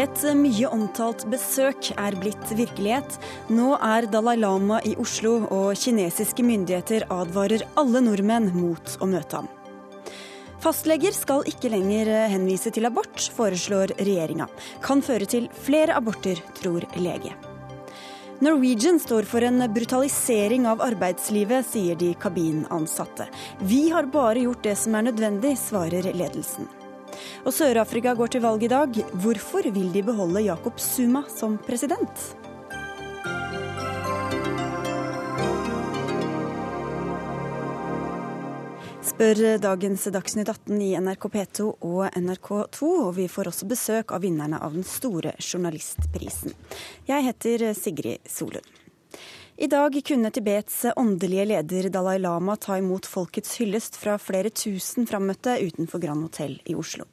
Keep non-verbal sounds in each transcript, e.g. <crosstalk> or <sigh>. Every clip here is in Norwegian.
Et mye omtalt besøk er blitt virkelighet. Nå er Dalai Lama i Oslo, og kinesiske myndigheter advarer alle nordmenn mot å møte ham. Fastleger skal ikke lenger henvise til abort, foreslår regjeringa. Kan føre til flere aborter, tror lege. Norwegian står for en brutalisering av arbeidslivet, sier de kabinansatte. Vi har bare gjort det som er nødvendig, svarer ledelsen. Og Sør-Afrika går til valg i dag. Hvorfor vil de beholde Jacob Zuma som president? spør dagens Dagsnytt 18 i NRK P2 og NRK2. Og vi får også besøk av vinnerne av den store journalistprisen. Jeg heter Sigrid Solund. I dag kunne Tibets åndelige leder Dalai Lama ta imot folkets hyllest fra flere tusen frammøtte utenfor Grand Hotell i Oslo.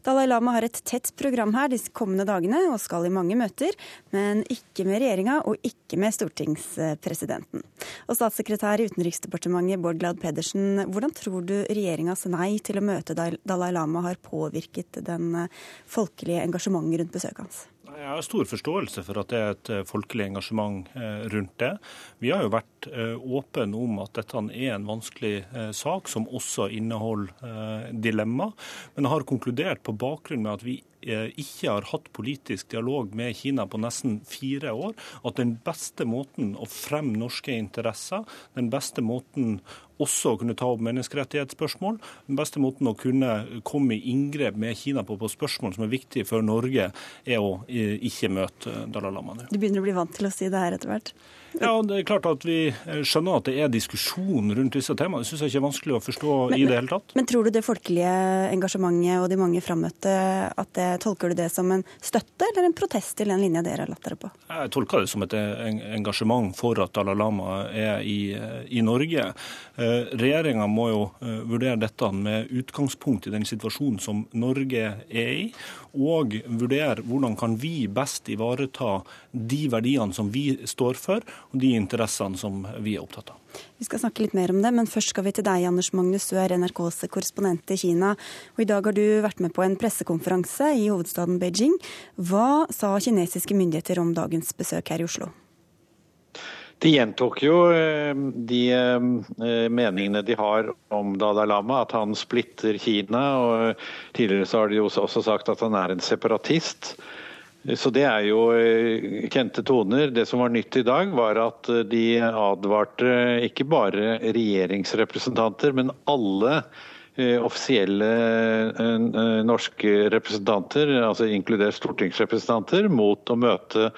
Dalai Lama har et tett program her de kommende dagene og skal i mange møter, men ikke med regjeringa og ikke med stortingspresidenten. Og statssekretær i Utenriksdepartementet Bård Glad Pedersen, hvordan tror du regjeringas nei til å møte Dalai Lama har påvirket den folkelige engasjementet rundt besøket hans? Jeg har stor forståelse for at det er et eh, folkelig engasjement eh, rundt det. Vi har jo vært eh, åpne om at dette er en vanskelig sak, som også inneholder dilemma. Men jeg har konkludert på bakgrunn med at vi ikke har hatt politisk dialog med Kina på nesten fire år, at den beste måten å fremme norske interesser, den beste måten også å kunne ta opp menneskerettighetsspørsmål. Den beste måten å kunne komme i inngrep med Kina på, på spørsmål som er viktige for Norge, er å eh, ikke møte Dalai Lama nå. Du begynner å bli vant til å si det her etter hvert? Ja, det er klart at Vi skjønner at det er diskusjon rundt disse temaene. Det syns jeg ikke er vanskelig å forstå men, i det hele tatt. Men tror du det folkelige engasjementet og de mange frammøtte, at det, tolker du det som en støtte eller en protest til den linja dere har latt dere på? Jeg tolker det som et engasjement for at Dalai Lama er i, i Norge. Eh, regjeringa må jo eh, vurdere dette med utgangspunkt i den situasjonen som Norge er i, og vurdere hvordan kan vi best ivareta de verdiene som vi står for, og de interessene som vi er opptatt av. Vi skal snakke litt mer om det, men først skal vi til deg, Anders Magnus. Du er NRKs korrespondent i Kina. Og I dag har du vært med på en pressekonferanse i hovedstaden Beijing. Hva sa kinesiske myndigheter om dagens besøk her i Oslo? De gjentok jo eh, de eh, meningene de har om Dalai Lama, at han splitter Kina. og Tidligere så har de også sagt at han er en separatist. Så Det er jo eh, kjente toner. Det som var nytt i dag, var at de advarte ikke bare regjeringsrepresentanter, men alle offisielle norske representanter, altså inkludert stortingsrepresentanter, mot å møte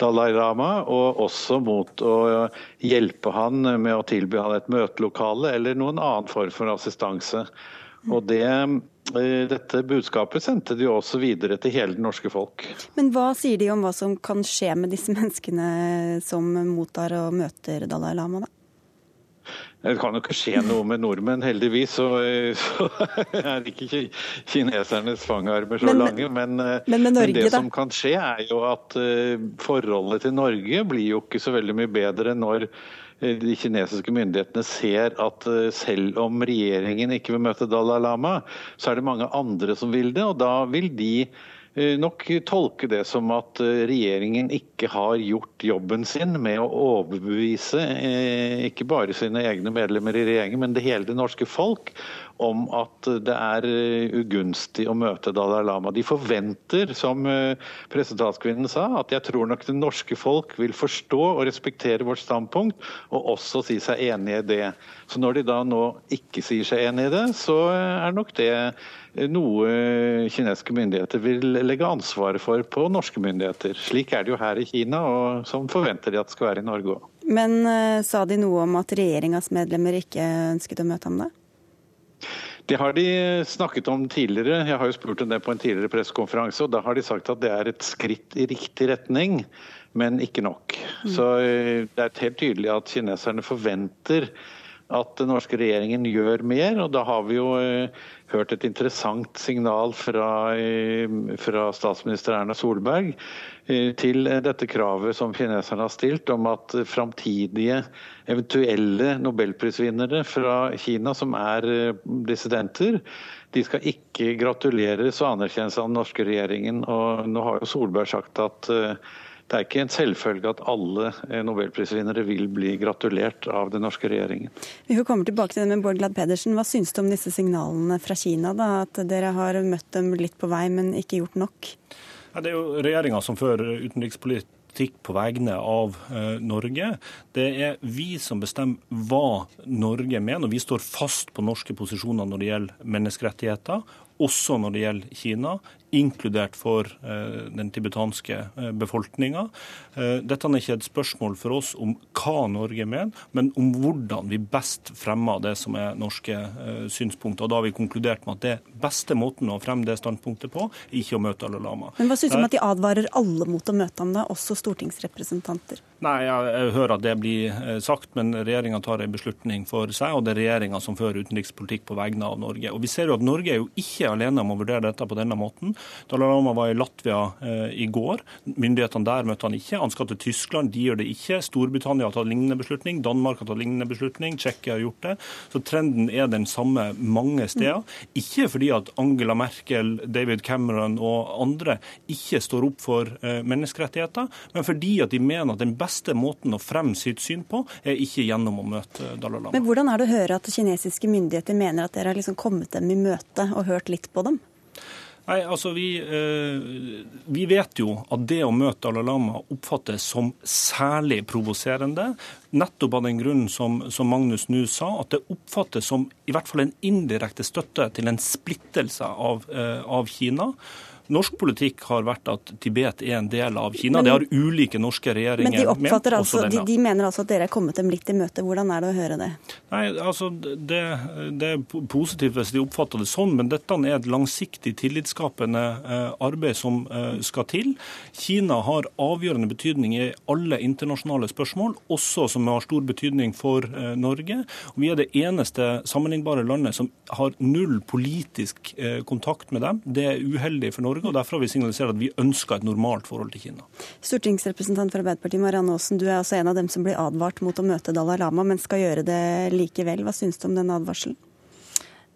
Dalai Lama, og også mot å hjelpe han med å tilby han et møtelokale eller noen annen form for assistanse. Og det, eh, dette budskapet sendte de også videre til hele det norske folk. Men hva sier de om hva som kan skje med disse menneskene som mottar og møter Dalai Lama, da? Det kan jo ikke skje noe med nordmenn, heldigvis. Så, så er ikke kinesernes fangarmer så men, lange. Men, eh, men, Norge, men det da? som kan skje, er jo at uh, forholdet til Norge blir jo ikke så veldig mye bedre når de kinesiske myndighetene ser at selv om regjeringen ikke vil møte Dalai Lama, så er det mange andre som vil det. Og da vil de Eh, nok tolke det som at eh, regjeringen ikke har gjort jobben sin med å overbevise eh, ikke bare sine egne medlemmer i regjeringen, men det hele det norske folk om at det er ugunstig å møte Dalai Lama. De forventer, som pressetalskvinnen sa, at jeg tror nok det norske folk vil forstå og respektere vårt standpunkt, og også si seg enig i det. Så når de da nå ikke sier seg enig i det, så er nok det noe kinesiske myndigheter vil legge ansvaret for på norske myndigheter. Slik er det jo her i Kina, og sånn forventer de at det skal være i Norge òg. Men sa de noe om at regjeringas medlemmer ikke ønsket å møte ham da? Det har de snakket om tidligere. Jeg har jo spurt om det på en tidligere pressekonferanse. og Da har de sagt at det er et skritt i riktig retning, men ikke nok. Mm. Så uh, det er helt tydelig at kineserne forventer at den norske regjeringen gjør mer. og Da har vi jo hørt et interessant signal fra, fra statsminister Erna Solberg til dette kravet som kineserne har stilt om at framtidige eventuelle nobelprisvinnere fra Kina som er dissidenter, de skal ikke gratuleres og anerkjennes av den norske regjeringen. Og nå har jo Solberg sagt at eh, det er ikke en selvfølge at alle eh, nobelprisvinnere vil bli gratulert av den norske regjeringen. Vi får komme tilbake til det med Bård Glad Pedersen. Hva syns du om disse signalene fra Kina? da, At dere har møtt dem litt på vei, men ikke gjort nok? Ja, det er jo regjeringa som fører utenrikspolitikk politikk på vegne av eh, Norge. Det er vi som bestemmer hva Norge mener. og Vi står fast på norske posisjoner når det gjelder menneskerettigheter, også når det gjelder Kina inkludert for eh, den tibetanske eh, befolkninga. Dette er ikke et spørsmål for oss om hva Norge mener, men om hvordan vi best fremmer det som er norske synspunkter. Og Da har vi konkludert med at det beste måten å fremme det standpunktet på, er ikke å møte alle lama. Men Hva syns du om at de advarer alle mot å møte ham, da, også stortingsrepresentanter? Nei, jeg hører at det blir sagt, men regjeringa tar en beslutning for seg, og det er regjeringa som fører utenrikspolitikk på vegne av Norge. Og Vi ser jo at Norge er jo ikke alene om å vurdere dette på denne måten. Dalai Lama var i Latvia eh, i går. Myndighetene der møtte han ikke. Han skal til Tyskland, de gjør det ikke. Storbritannia har tatt lignende beslutning. Danmark har tatt lignende beslutning. Tsjekkia har gjort det. Så trenden er den samme mange steder. Ikke fordi at Angela Merkel, David Cameron og andre ikke står opp for eh, menneskerettigheter, men fordi at de mener at den beste måten å fremme sitt syn på, er ikke gjennom å møte Dalai Lama. Men hvordan er det å høre at kinesiske myndigheter mener at dere har liksom kommet dem i møte og hørt litt på dem? Nei, altså vi, eh, vi, vet jo at det å møte Dalai Lama oppfattes som særlig provoserende. Nettopp av den grunnen som, som Magnus nå sa, at det oppfattes som i hvert fall en indirekte støtte til en splittelse av, eh, av Kina. Norsk politikk har vært at Tibet er en del av Kina. Men, det har ulike norske regjeringer men de oppfatter ment, altså, de, de, mener altså at dere er kommet dem litt i møte. Hvordan er det å høre det? Nei, altså, det, det er positivt hvis de oppfatter det sånn, men dette er et langsiktig tillitsskapende eh, arbeid som eh, skal til. Kina har avgjørende betydning i alle internasjonale spørsmål, også som har stor betydning for eh, Norge. Vi er det eneste sammenlignbare landet som har null politisk kontakt med dem. Det er uheldig for Norge. Norge, og Derfor har vi signalisert at vi ønsker et normalt forhold til Kina. Stortingsrepresentant for Arbeiderpartiet Marianne Aasen, du er altså en av dem som blir advart mot å møte Dalai Lama, men skal gjøre det likevel. Hva syns du om den advarselen?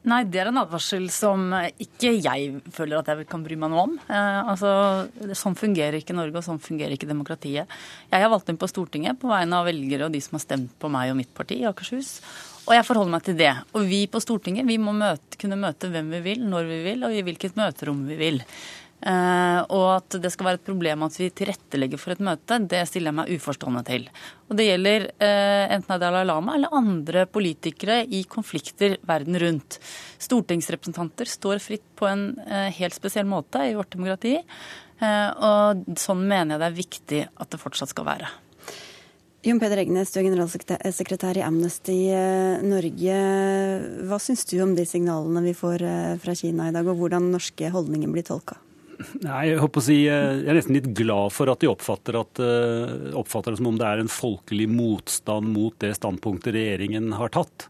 Nei, det er en advarsel som ikke jeg føler at jeg kan bry meg noe om. Eh, altså, Sånn fungerer ikke Norge, og sånn fungerer ikke demokratiet. Jeg har valgt inn på Stortinget på vegne av velgere og de som har stemt på meg og mitt parti i Akershus. Og jeg forholder meg til det. Og vi på Stortinget vi må møte, kunne møte hvem vi vil, når vi vil, og i hvilket møterom vi vil. Uh, og at det skal være et problem at vi tilrettelegger for et møte, det stiller jeg meg uforstående til. Og det gjelder uh, enten det er Dalai Lama eller andre politikere i konflikter verden rundt. Stortingsrepresentanter står fritt på en uh, helt spesiell måte i vårt demokrati. og sånn mener jeg det er viktig at det fortsatt skal være. Jon Peder Egnes, du er generalsekretær i Amnesty Norge. Hva syns du om de signalene vi får fra Kina i dag, og hvordan norske holdninger blir tolka? Nei, jeg, håper å si, eh, jeg er nesten litt glad for at de oppfatter, at, eh, oppfatter det som om det er en folkelig motstand mot det standpunktet regjeringen har tatt.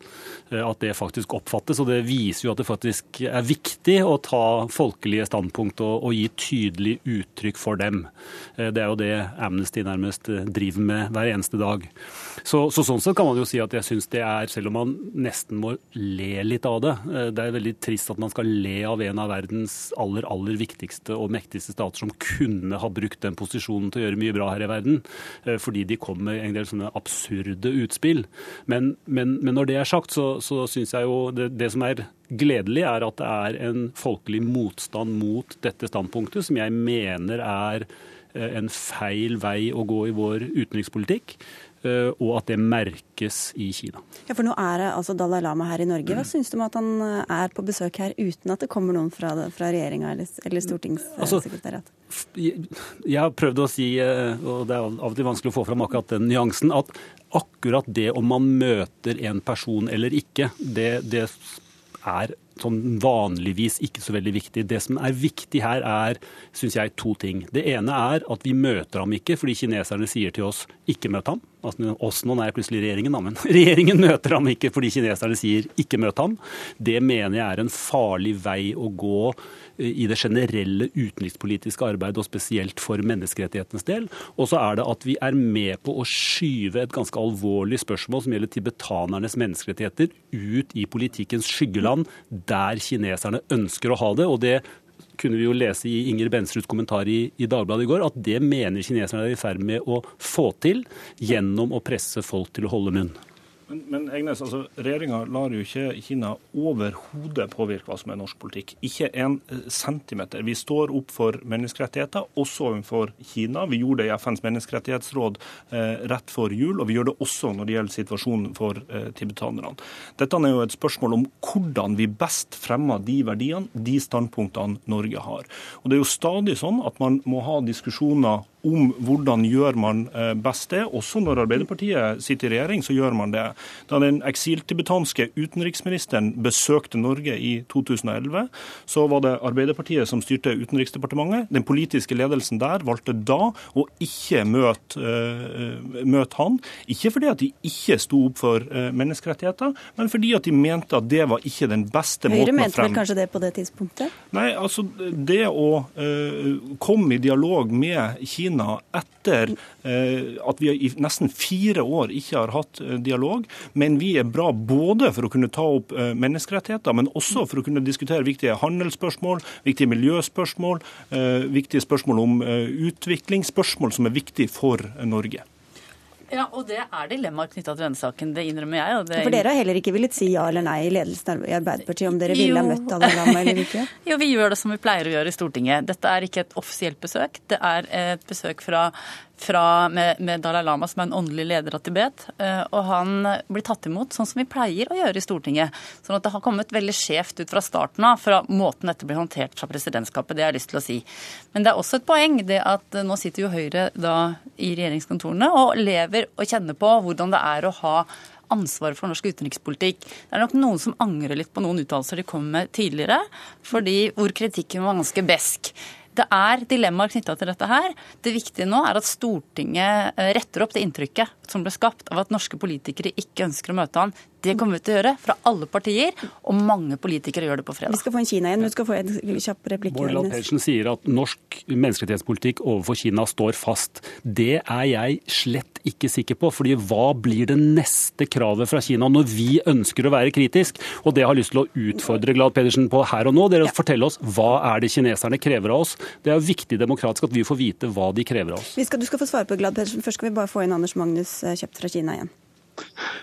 Eh, at det faktisk oppfattes. Og det viser jo at det faktisk er viktig å ta folkelige standpunkt og, og gi tydelig uttrykk for dem. Det er jo det Amnesty nærmest driver med hver eneste dag. Så, så sånn sett kan man jo si at jeg syns det er, selv om man nesten må le litt av det Det er veldig trist at man skal le av en av verdens aller, aller viktigste og mektigste stater som kunne ha brukt den posisjonen til å gjøre mye bra her i verden, eh, fordi de kom med en del sånne absurde utspill. Men, men, men når det er sagt, så, så syns jeg jo det, det som er gledelig, er at det er en folkelig motstand mot dette standpunktet, som jeg mener er eh, en feil vei å gå i vår utenrikspolitikk. Eh, og at det merkes i Kina. Ja, For nå er det altså Dalai Lama her i Norge. Hva syns du om at han eh, er på besøk her uten at det kommer noen fra, fra regjeringa eller, eller stortingssekretariat? Altså, jeg har prøvd å si, eh, og det er av og til vanskelig å få fram akkurat den nyansen, at akkurat det om man møter en person eller ikke, det, det er sånn vanligvis ikke så veldig viktig. Det som er viktig her, er synes jeg, to ting. Det ene er at vi møter ham ikke fordi kineserne sier til oss ikke møt ham. Altså, oss nå er plutselig regjeringen, da, men <laughs> regjeringen møter ham ikke fordi kineserne sier 'ikke møt ham'. Det mener jeg er en farlig vei å gå eh, i det generelle utenrikspolitiske arbeidet, og spesielt for menneskerettighetenes del. Og så er det at vi er med på å skyve et ganske alvorlig spørsmål som gjelder tibetanernes menneskerettigheter, ut i politikkens skyggeland, der kineserne ønsker å ha det. og det kunne vi jo lese i Inger Bensruds kommentar i, i, Dagbladet i går, at det mener kineserne er i ferd med å få til gjennom å presse folk til å holde munn. Men, men Egnes, altså, Regjeringa lar jo ikke Kina overhodet påvirke hva som er norsk politikk. Ikke en eh, centimeter. Vi står opp for menneskerettigheter, også overfor Kina. Vi gjorde det i FNs menneskerettighetsråd eh, rett før jul, og vi gjør det også når det gjelder situasjonen for eh, tibetanerne. Dette er jo et spørsmål om hvordan vi best fremmer de verdiene, de standpunktene Norge har. Og Det er jo stadig sånn at man må ha diskusjoner om hvordan gjør man eh, best det. Også når Arbeiderpartiet sitter i regjering, så gjør man det. Da den eksiltibetanske utenriksministeren besøkte Norge i 2011, så var det Arbeiderpartiet som styrte Utenriksdepartementet. Den politiske ledelsen der valgte da å ikke møte, uh, møte han. Ikke fordi at de ikke sto opp for uh, menneskerettigheter, men fordi at de mente at det var ikke den beste Høyre måten å fremme Høyre mente vel kanskje det på det tidspunktet? Nei, altså det å komme i dialog med Kina Kina etter eh, at vi i nesten fire år ikke har hatt eh, dialog. Men vi er bra både for å kunne ta opp eh, menneskerettigheter, men også for å kunne diskutere viktige handelsspørsmål, viktige miljøspørsmål, viktige spørsmål om utvikling, spørsmål som er viktige for Norge. Ja, og det er dilemmaer knytta til denne saken. Det innrømmer jeg. Det... For dere har heller ikke villet si ja eller nei i ledelsen i Arbeiderpartiet om dere ville ha møtt Dalai Lama eller ikke? <laughs> jo, vi gjør det som vi pleier å gjøre i Stortinget. Dette er ikke et offisielt besøk. Det er et besøk fra fra, med, med, Dalai Lama, som er en åndelig leder av Tibet. Eh, og han blir tatt imot sånn som vi pleier å gjøre i Stortinget. Sånn at det har kommet veldig skjevt ut fra starten av, fra måten dette blir håndtert fra presidentskapet. Det har jeg lyst til å si. Men det er også et poeng det at nå sitter jo Høyre da i regjeringskontorene og lever og kjenner på hvordan det er å ha ansvaret for norsk utenrikspolitikk. Det er nok noen som angrer litt på noen uttalelser de kom med tidligere, fordi hvor kritikken var ganske besk. Det er dilemmaer knytta til dette her. Det viktige nå er at Stortinget eh, retter opp det inntrykket som ble skapt av at norske politikere ikke ønsker å møte han. Det kommer vi til å gjøre fra alle partier, og mange politikere gjør det på fredag. Vi skal få en Kina igjen. Du skal få en kjapp replikk. Bård Pedersen sier at norsk menneskerettighetspolitikk overfor Kina står fast. Det er jeg slett ikke sikker på. fordi hva blir det neste kravet fra Kina når vi ønsker å være kritisk? Og det har jeg lyst til å utfordre Glad Pedersen på her og nå. Dere ja. fortelle oss hva er det kineserne krever av oss? Det er viktig demokratisk at vi får vite hva de krever av oss. Skal, du skal få svare på Glad Pedersen. Først skal vi bare få inn Anders Magnus eh, kjøpt fra Kina igjen.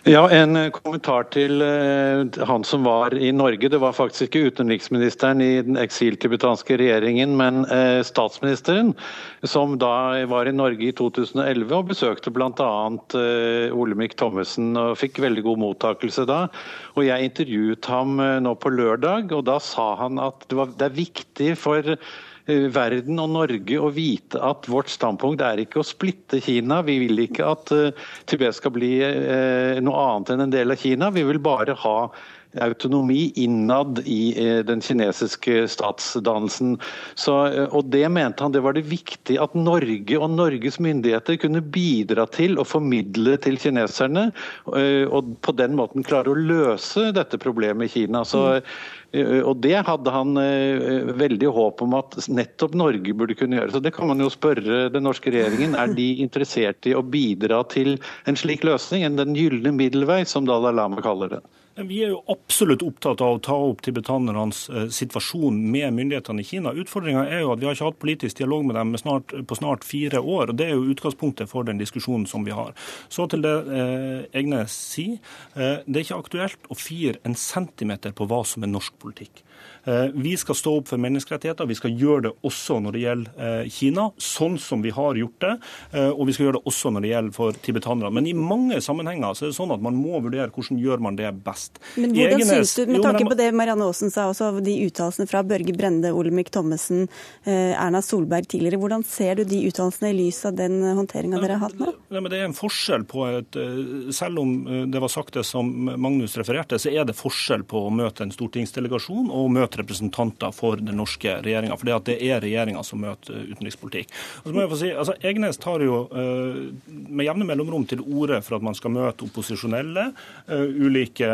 Ja, En eh, kommentar til uh, han som var i Norge. Det var faktisk ikke utenriksministeren i den eksiltibetanske regjeringen, men uh, statsministeren, som da var i Norge i 2011 og besøkte bl.a. Olemic Thommessen og fikk veldig god mottakelse da. Og Jeg intervjuet ham nå på lørdag, og da sa han at det, var, det er viktig for Eh, verden og Norge å vite at vårt standpunkt er ikke å splitte Kina. Vi vil ikke at eh, Tibet skal bli eh, noe annet enn en del av Kina. Vi vil bare ha autonomi innad i den kinesiske statsdannelsen. Så, og Det mente han det var det viktig at Norge og Norges myndigheter kunne bidra til å formidle til kineserne, og på den måten klare å løse dette problemet i Kina. Så mm. Eh, og Det hadde han eh, veldig håp om at nettopp Norge burde kunne gjøre. Så Det kan man jo spørre den norske regjeringen. Er de <laughs> interessert i å bidra til en slik løsning, enn den gylne middelvei, som Dalai Lama kaller det? Vi er jo absolutt opptatt av å ta opp tibetanernes eh, situasjon med myndighetene i Kina. Utfordringa er jo at vi har ikke hatt politisk dialog med dem snart, på snart fire år. og Det er jo utgangspunktet for den diskusjonen som vi har. Så til det eh, Egne sier. Eh, det er ikke aktuelt å fire en centimeter på hva som er norsk politikk. Eh, vi skal stå opp for menneskerettigheter. Vi skal gjøre det også når det gjelder eh, Kina, sånn som vi har gjort det. Eh, og vi skal gjøre det også når det gjelder for tibetanere. Men i mange sammenhenger så er det sånn at man må vurdere hvordan gjør man det best. Men hvordan syns du, Med tanke på det Marianne Aasen sa, også de uttalelsene fra Børge Brende, Olemic Thommessen, Erna Solberg tidligere, hvordan ser du de uttalelsene i lys av den håndteringa dere har hatt nå? Det er en forskjell på et, Selv om det var sagt det som Magnus refererte, så er det forskjell på å møte en stortingsdelegasjon og å møte representanter for den norske regjeringa. For det er regjeringa som møter utenrikspolitikk. Og så må jeg få si, altså Egnes tar jo med jevne mellomrom til orde for at man skal møte opposisjonelle, ulike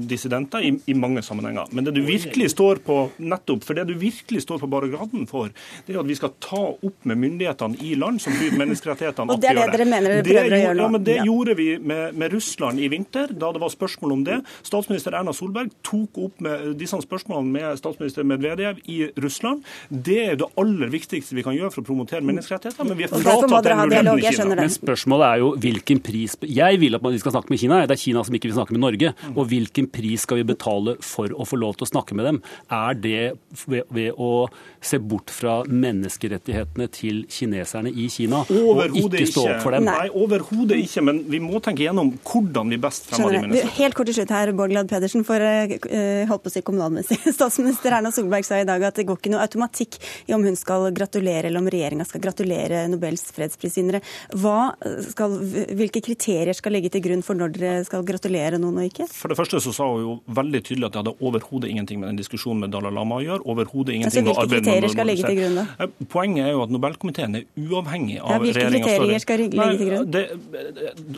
dissidenter, i, i mange sammenhenger. Men det du virkelig står på nettopp, for det du virkelig står på barrikaden for, det er at vi skal ta opp med myndighetene i land som bryter menneskerettighetene. <laughs> og det er det dere mener dere prøver å gjøre nå? Ja, men Det ja. gjorde vi med, med, Russland i vinter, da det var spørsmål om det. Statsminister Erna Solberg tok opp med disse spørsmålene med statsminister Medvedev i Russland. Det er det aller viktigste vi kan gjøre for å promotere menneskerettigheter, men vi er fratatt den muligheten i Kina. Men spørsmålet er jo hvilken pris Jeg vil at vi skal snakke med Kina, det er Kina som ikke vil snakke med Norge. Og hvilken pris skal vi betale for å få lov til å snakke med dem? Er det ved, ved å se bort fra menneskerettighetene til kineserne i Kina og ikke stå opp for dem? Nei, overhodet ikke. Men vi må tenke gjennom hvordan vi best fremmer de menneskene. Helt kort til slutt her, Bård Glad Pedersen. For uh, holdt på å si kommunalmessig. <laughs> Statsminister Erna Solberg sa i dag at det går ikke noe automatikk i om hun skal gratulere, eller om regjeringa skal gratulere Nobels fredsprisvinnere. Hvilke kriterier skal ligge til grunn for når dere skal gratulere noen og ikke? For det første så sa hun jo veldig tydelig at det hadde overhodet ingenting med den diskusjonen med Dalai Lama å gjøre. Overhodet ingenting altså, hvilke kriterier skal ligge til grunn da? Eh, poenget er jo at Nobelkomiteen er uavhengig av ja, hvilke kriterier skal ligge til grunn? Det,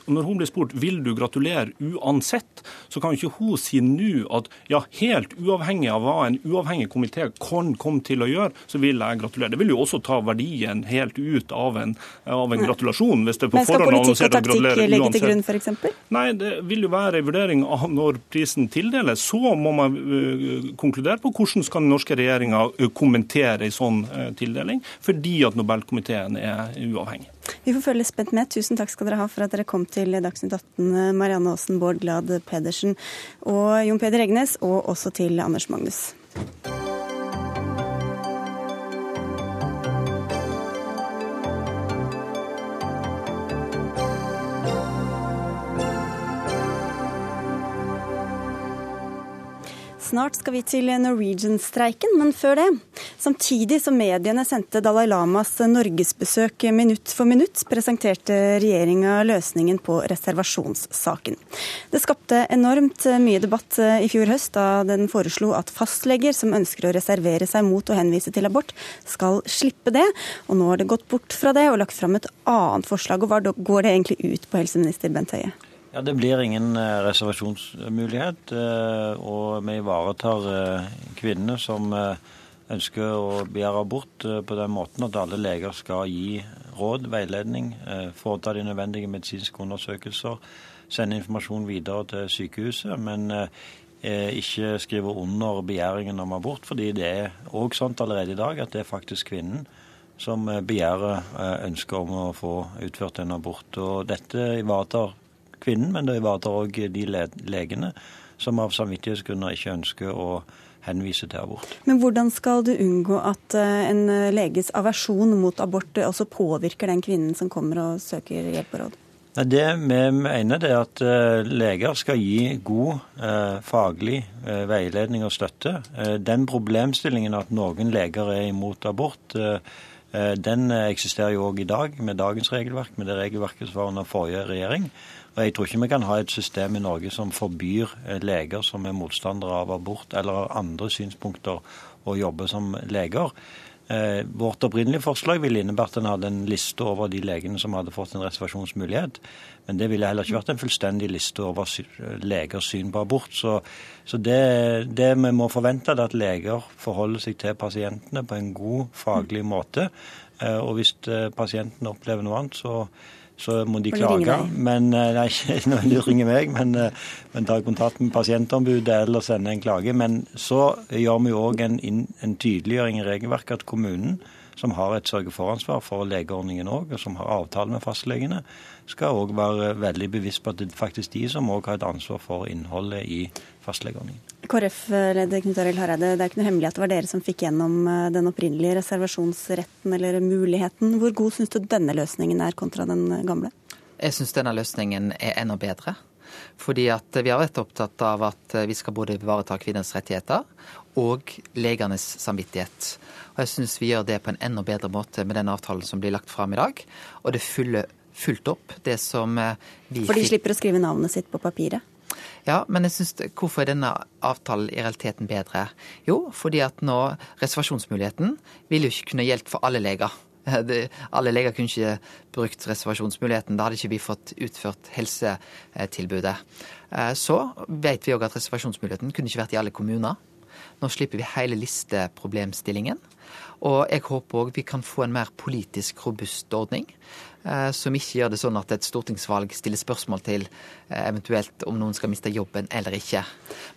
når hun blir spurt vil du gratulere uansett, så kan ikke hun si nå at ja, helt uavhengig av hva en uavhengig komité kan komme til å gjøre, så vil jeg gratulere. Det vil jo også ta verdien helt ut av en, av en gratulasjon. hvis det på Men skal politikk og taktikk legge til grunn, f.eks.? Nei, det vil jo være en vurdering av når prisen tildeles. Så må man uh, konkludere på hvordan skal den norske regjeringa uh, kommentere en sånn uh, tildeling, fordi at Nobelkomiteen er uavhengig. Vi får følge spent med. Tusen takk skal dere ha for at dere kom til Dagsnytt 18, Marianne Aasen, Bård Glad Pedersen og Jon Peder Egnes, og også til Anders Magnus. Snart skal vi til Norwegian-streiken, men før det. Samtidig som mediene sendte Dalai Lamas norgesbesøk minutt for minutt, presenterte regjeringa løsningen på reservasjonssaken. Det skapte enormt mye debatt i fjor høst da den foreslo at fastleger som ønsker å reservere seg mot å henvise til abort, skal slippe det. Og nå har det gått bort fra det og lagt fram et annet forslag. Og hva går det egentlig ut på, helseminister Bent Høie? Ja, Det blir ingen eh, reservasjonsmulighet. Eh, og vi ivaretar eh, kvinnene som ønsker å begjære abort på den måten at alle leger skal gi råd, veiledning, foreta de nødvendige medisinske undersøkelser, sende informasjon videre til sykehuset. men ikke skrive under begjæringen om abort, fordi det er òg sånn allerede i dag at det er faktisk kvinnen som begjærer ønsket om å få utført en abort. Og dette ivaretar kvinnen, men det ivaretar òg de legene som av samvittighetsgrunner ikke ønsker å henvise til abort. Men hvordan skal du unngå at eh, en leges aversjon mot abort også påvirker den kvinnen som kommer og søker hjelp og råd? Det vi mener, er at eh, leger skal gi god eh, faglig eh, veiledning og støtte. Eh, den problemstillingen at noen leger er imot abort, eh, den eksisterer jo òg i dag med dagens regelverk, med det regelverket som var under forrige regjering. Og Jeg tror ikke vi kan ha et system i Norge som forbyr eh, leger som er motstandere av abort eller har andre synspunkter, å jobbe som leger. Eh, vårt opprinnelige forslag ville innebært at en hadde en liste over de legene som hadde fått en reservasjonsmulighet. Men det ville heller ikke vært en fullstendig liste over legers syn på abort. Så, så det, det, vi må forvente, er at leger forholder seg til pasientene på en god faglig måte. Eh, og hvis pasientene opplever noe annet, så så må de klage. Men, eh, nei, <laughs> ikke de ringer meg, men, eh, men ta kontakt med pasientombudet eller sende en klage. Men så gjør vi òg en, en tydeliggjøring i regelverket at kommunen, som har et sørge-for-ansvar for legeordningen òg, og som har avtale med fastlegene, skal òg være veldig bevisst på at det er faktisk de som òg har et ansvar for innholdet i fastlegeordningen. KrF-leder Knut Arild Hareide, det er ikke noe hemmelig at det var dere som fikk gjennom eh, den opprinnelige reservasjonsretten eller muligheten. Hvor god syns du denne løsningen er kontra den gamle? Jeg syns denne løsningen er enda bedre. Fordi at vi har vært opptatt av at vi skal både ivareta kvinners rettigheter og legenes samvittighet. Og jeg syns vi gjør det på en enda bedre måte med den avtalen som blir lagt fram i dag. Og det følger fulgt opp det som eh, vi For de slipper å skrive navnet sitt på papiret? Ja, men jeg synes, hvorfor er denne avtalen i realiteten bedre? Jo, fordi at nå reservasjonsmuligheten vil jo ikke kunne gjelde for alle leger. <laughs> Det, alle leger kunne ikke brukt reservasjonsmuligheten. Da hadde ikke vi fått utført helsetilbudet. Eh, så vet vi òg at reservasjonsmuligheten kunne ikke vært i alle kommuner. Nå slipper vi hele listeproblemstillingen. Og jeg håper òg vi kan få en mer politisk robust ordning. Eh, som ikke gjør det sånn at et stortingsvalg stiller spørsmål til eh, eventuelt om noen skal miste jobben eller ikke.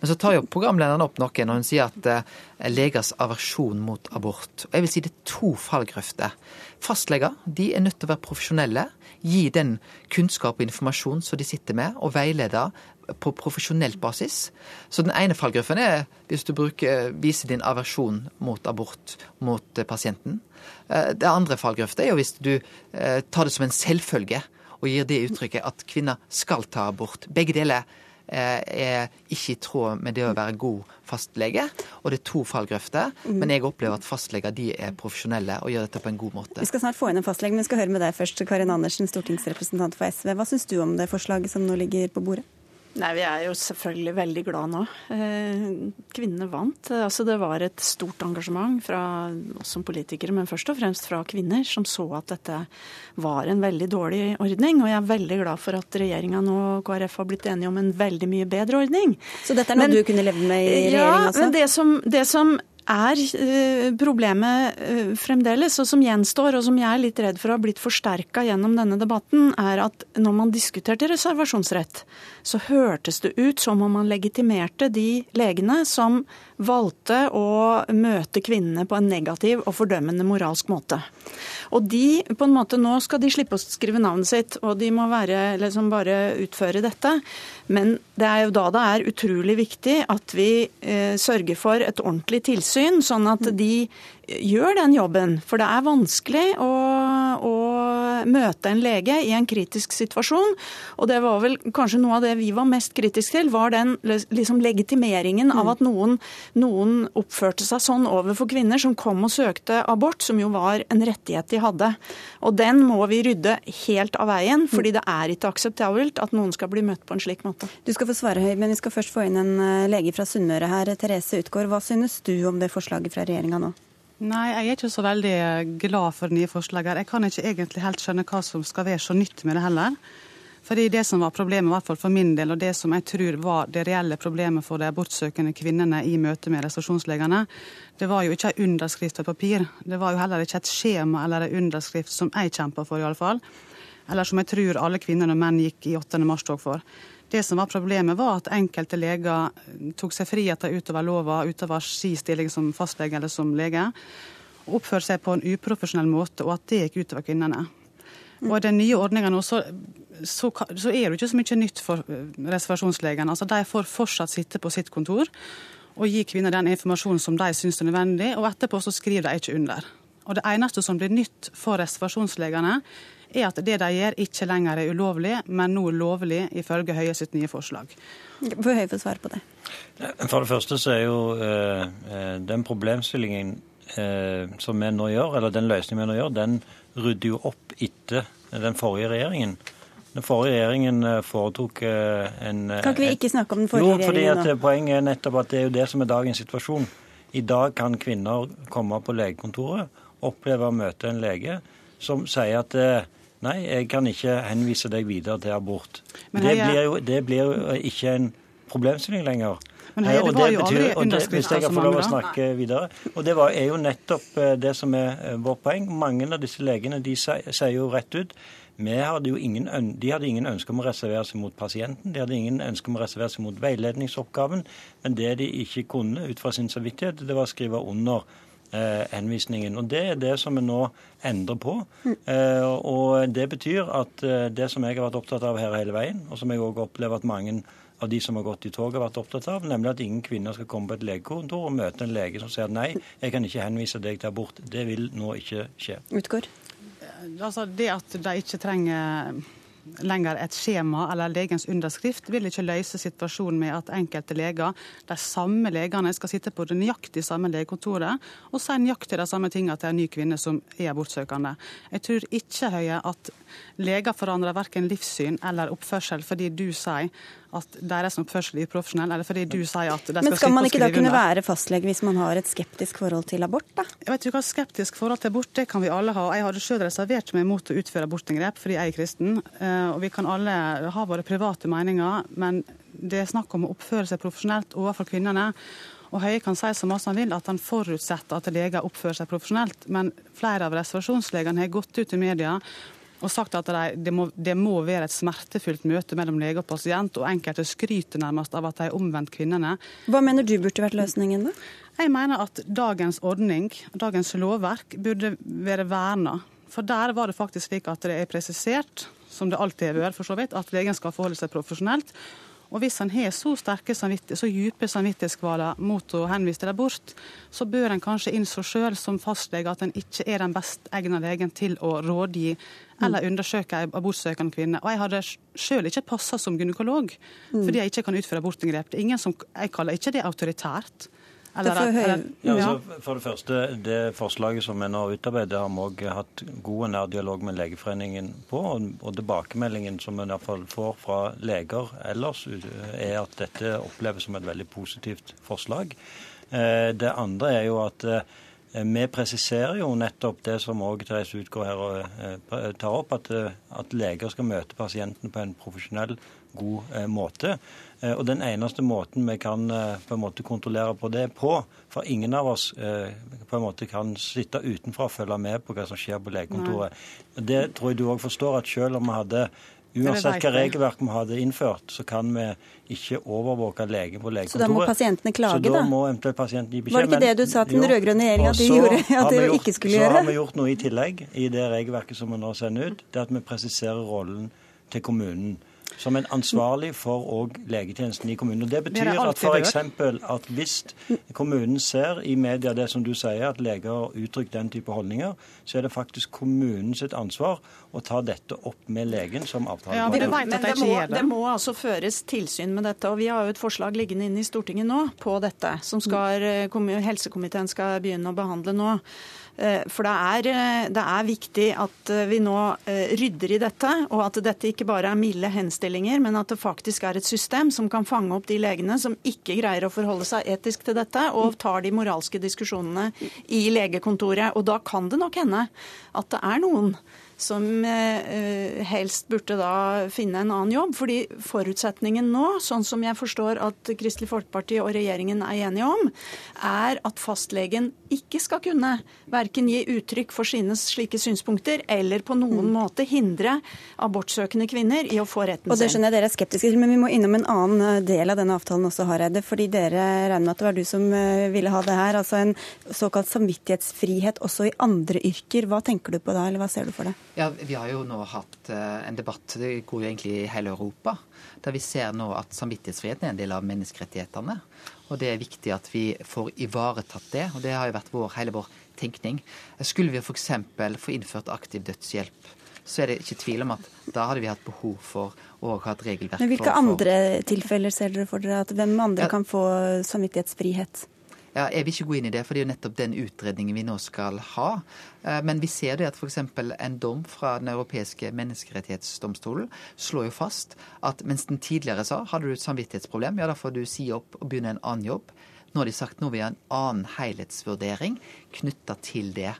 Men så tar jo programlederen opp noe når hun sier at eh, legers aversjon mot abort. Og jeg vil si det er to fallgrøfter. Fastleger de er nødt til å være profesjonelle, gi den kunnskap og informasjon som de sitter med, og veilede på profesjonelt basis. Så den ene fallgruppen er hvis du bruker, viser din aversjon mot abort mot eh, pasienten. Eh, det andre fallgrøfta er jo hvis du eh, tar det som en selvfølge og gir det uttrykket at kvinner skal ta abort. Begge deler er ikke i tråd med det å være god fastlege. Og det er to fallgrøfter, mm. men jeg opplever at fastleger de er profesjonelle og gjør dette på en god måte. Vi skal snart få inn en fastlege, men vi skal høre med deg først, Karin Andersen, stortingsrepresentant for SV. Hva syns du om det forslaget som nå ligger på bordet? Nei, Vi er jo selvfølgelig veldig glad nå. Eh, kvinnene vant. Altså, det var et stort engasjement fra oss som politikere, men først og fremst fra kvinner, som så at dette var en veldig dårlig ordning. Og jeg er veldig glad for at regjeringa nå og KrF har blitt enige om en veldig mye bedre ordning. Så dette er noe men, du kunne levd med i regjering? Ja, men det som, det som er eh, problemet eh, fremdeles, og som gjenstår, og som jeg er litt redd for har blitt forsterka gjennom denne debatten, er at når man diskuterte reservasjonsrett, så hørtes det ut som om man legitimerte de legene som valgte å møte kvinnene på en negativ og fordømmende moralsk måte. Og de, på en måte, Nå skal de slippe å skrive navnet sitt, og de må være, liksom bare utføre dette. Men det er jo da det er utrolig viktig at vi eh, sørger for et ordentlig tilsyn, sånn at de gjør den jobben. For det er vanskelig å, å, møte en lege i en kritisk situasjon. Og det var vel kanskje noe av det vi var mest kritiske til, var den liksom, legitimeringen av mm. at noen, noen, oppførte seg sånn overfor kvinner som kom og søkte abort, som jo var en rettighet de hadde. Og den må vi rydde helt av veien, fordi det er ikke akseptabelt at noen skal bli møtt på en slik måte. Du skal få svare, Høy, men vi skal først få inn en eh, lege fra Sunnmøre her. Therese Utgaard, hva synes du om det forslaget fra regjeringa nå? Nei, jeg er ikke så veldig glad for nye nye her. Jeg kan ikke egentlig helt skjønne hva som skal være så nytt med det heller. Fordi Det som var problemet, i hvert fall for min del, og det som jeg tror var det reelle problemet for de abortsøkende kvinnene i møte med reservasjonslegene, det var jo ikke en underskrift på papir. Det var jo heller ikke et skjema eller en underskrift som jeg kjempa for, iallfall. Eller som jeg tror alle kvinner og menn gikk i 8. mars-tog for. Det som var problemet, var at enkelte leger tok seg friheter utover lova, utover sin stilling som fastlege eller som lege, og oppførte seg på en uprofesjonell måte, og at det gikk utover kvinnene. Og i den nye ordninga nå, så, så, så, er det ikke så mye nytt for eh, reservasjonslegene. Altså, de får fortsatt sitte på sitt kontor og gi kvinner den informasjonen som de syns er nødvendig, og etterpå så skriver de ikke under. Og Det eneste som blir nytt for reservasjonslegene, er at det de gjør ikke lenger er ulovlig, men nå lovlig ifølge Høie sitt nye forslag. Får Høie få svare på det? For det første så er jo eh, eh, den problemstillingen eh, som vi nå gjør, eller den løsningen vi nå gjør, den rydder jo opp etter den forrige regjeringen. Den forrige regjeringen eh, foretok eh, en Kan ikke vi ikke snakke om den forrige jo, fordi regjeringen nå? Poenget er nettopp at det er jo det som er dagens situasjon. I dag kan kvinner komme på legekontoret, oppleve å møte en lege som sier at Nei, jeg kan ikke henvise deg videre til abort. Det blir, jo, det blir jo ikke en problemstilling lenger. Men her, det var jo aldri underskrifter Hvis jeg kan få lov å snakke videre. Og Det var, er jo nettopp eh, det som er eh, vårt poeng. Mange av disse legene de sier jo rett ut hadde ingen, de hadde ingen ønske om å reservere seg mot pasienten, de hadde ingen ønske om å reservere seg mot veiledningsoppgaven. Men det de ikke kunne ut fra sin samvittighet, det var å skrive under eh, henvisningen. Og Det er det som vi nå endrer på. Eh, og Det betyr at eh, det som jeg har vært opptatt av her hele veien, og som jeg òg opplever at mange av de som har gått i tog, har vært opptatt av, nemlig at ingen kvinner skal komme på et legekontor og møte en lege som sier at nei, jeg kan ikke henvise deg til abort. Det vil nå ikke skje. Utgår. Altså Det at de ikke trenger lenger et skjema eller legens underskrift vil ikke løse situasjonen med at enkelte leger, de samme legene, skal sitte på det nøyaktig samme legekontoret og si nøyaktig de samme tingene til en ny kvinne som er abortsøkende. Jeg tror ikke Høie, at leger forandrer verken livssyn eller oppførsel fordi du sier at deres oppførsel er uprofesjonell, eller fordi du sier at de skal Men skal man ikke da kunne være fastlege hvis man har et skeptisk forhold til abort, da? Jeg vet ikke hva skeptisk forhold til abort det kan vi alle ha. Jeg hadde selv reservert meg mot å utføre abortinngrep fordi jeg er kristen. Eh, og vi kan alle ha våre private meninger, men det er snakk om å oppføre seg profesjonelt overfor kvinnene. Og Høie kan si så mye han vil at han forutsetter at leger oppfører seg profesjonelt, men flere av reservasjonslegene har gått ut i media og sagt at de, det, må, det, må, være et smertefullt møte mellom lege og pasient, og enkelte skryter nærmest av at de har omvendt kvinnene. Hva mener du burde vært løsningen, da? Jeg mener at dagens ordning, dagens lovverk, burde være verna. For der var det faktisk slik at det er presisert som det alltid har vært, for så vidt, at legen skal forholde seg profesjonelt. Og hvis han har så sterke så dype samvittighetskvaler mot å henvise til abort, så bør en kanskje innså sjøl som fastlege at en ikke er den best egna legen til å rådgi eller undersøke en abortsøkende kvinne. Og jeg hadde sjøl ikke passa som gynekolog fordi jeg ikke kan utføre abortinngrep. Jeg kaller ikke det autoritært. Eller, eller, ja, altså, for det første, det forslaget som vi nå har utarbeidet, har vi òg hatt god og nær dialog med Legeforeningen på. Og, og tilbakemeldingen som vi i hvert fall får fra leger ellers, er at dette oppleves som et veldig positivt forslag. Eh, det andre er jo at eh, vi presiserer jo nettopp det som òg Therese Utgaard her eh, tar opp, at, at leger skal møte pasientene på en profesjonell, god måte. Eh, og Den eneste måten vi kan eh, på en måte kontrollere på det på, for ingen av oss eh, på en måte kan sitte utenfra og følge med på hva som skjer på legekontoret. Det tror jeg du òg forstår, at selv om vi hadde Uansett hva regelverk vi hadde innført, så kan vi ikke overvåke legen på legekontoret. Så da må pasientene klage, da? Så da må eventuelt pasienten gi beskjed. Var det ikke det du sa til den rød-grønne regjeringa at de gjorde, at de ikke skulle gjøre? Så har vi gjort noe i tillegg i det regelverket som vi nå sender ut. Det er at vi presiserer rollen til kommunen som en ansvarlig for legetjenesten i kommunen. Og Det betyr at f.eks. at hvis kommunen ser i media det som du sier, at leger har uttrykt den type holdninger, så er det faktisk kommunens ansvar å ta dette opp med legen som avtalepartner. Ja, men det må, det må altså føres tilsyn med dette. og Vi har jo et forslag liggende inne i Stortinget nå på dette, som skal, eh, helsekomiteen skal begynne å behandle nå. Eh, for det er, eh, det er, viktig at eh, vi nå rydder i dette, og at dette ikke bare er milde henstillinger, men at det faktisk er et system som kan fange opp de legene som ikke greier å forholde seg etisk til dette, og tar de moralske diskusjonene i legekontoret. Og da kan det nok hende at det er noen som helst burde da finne en annen jobb. Fordi forutsetningen nå, sånn som jeg forstår at Kristelig Folkeparti og regjeringen er enige om, er at fastlegen ikke skal kunne verken gi uttrykk for sine slike synspunkter eller på noen mm. måte hindre abortsøkende kvinner i å få retten sin. Og det skjønner jeg dere er skeptiske til, men vi må innom en annen eh, del av denne avtalen også, Hareide. Fordi dere regner med at det var du som eh, ville ha det her. Altså en såkalt samvittighetsfrihet også i andre yrker. Hva tenker du på da, eller hva ser du for deg? Ja, Vi har jo nå hatt uh, en debatt, det går jo egentlig i hele Europa, der vi ser nå at samvittighetsfriheten er en del av menneskerettighetene. Og det er viktig at vi får ivaretatt det, og det har jo vært vår, hele vår tenkning. Skulle vi f.eks. få innført aktiv dødshjelp, så er det ikke tvil om at da hadde vi hatt behov for å ha et regelverk. Men Hvilke for, andre tilfeller ser dere for dere at hvem andre ja, kan få samvittighetsfrihet? Ja, jeg vil ikke gå inn i det, for det er jo nettopp den utredningen vi nå skal ha. Eh, men vi ser det at f.eks. en dom fra Den europeiske menneskerettighetsdomstolen slår jo fast at mens den tidligere sa hadde du et samvittighetsproblem, ja da får du si opp og begynne en annen jobb. Nå har de sagt nå vil ha en annen helhetsvurdering knytta til det.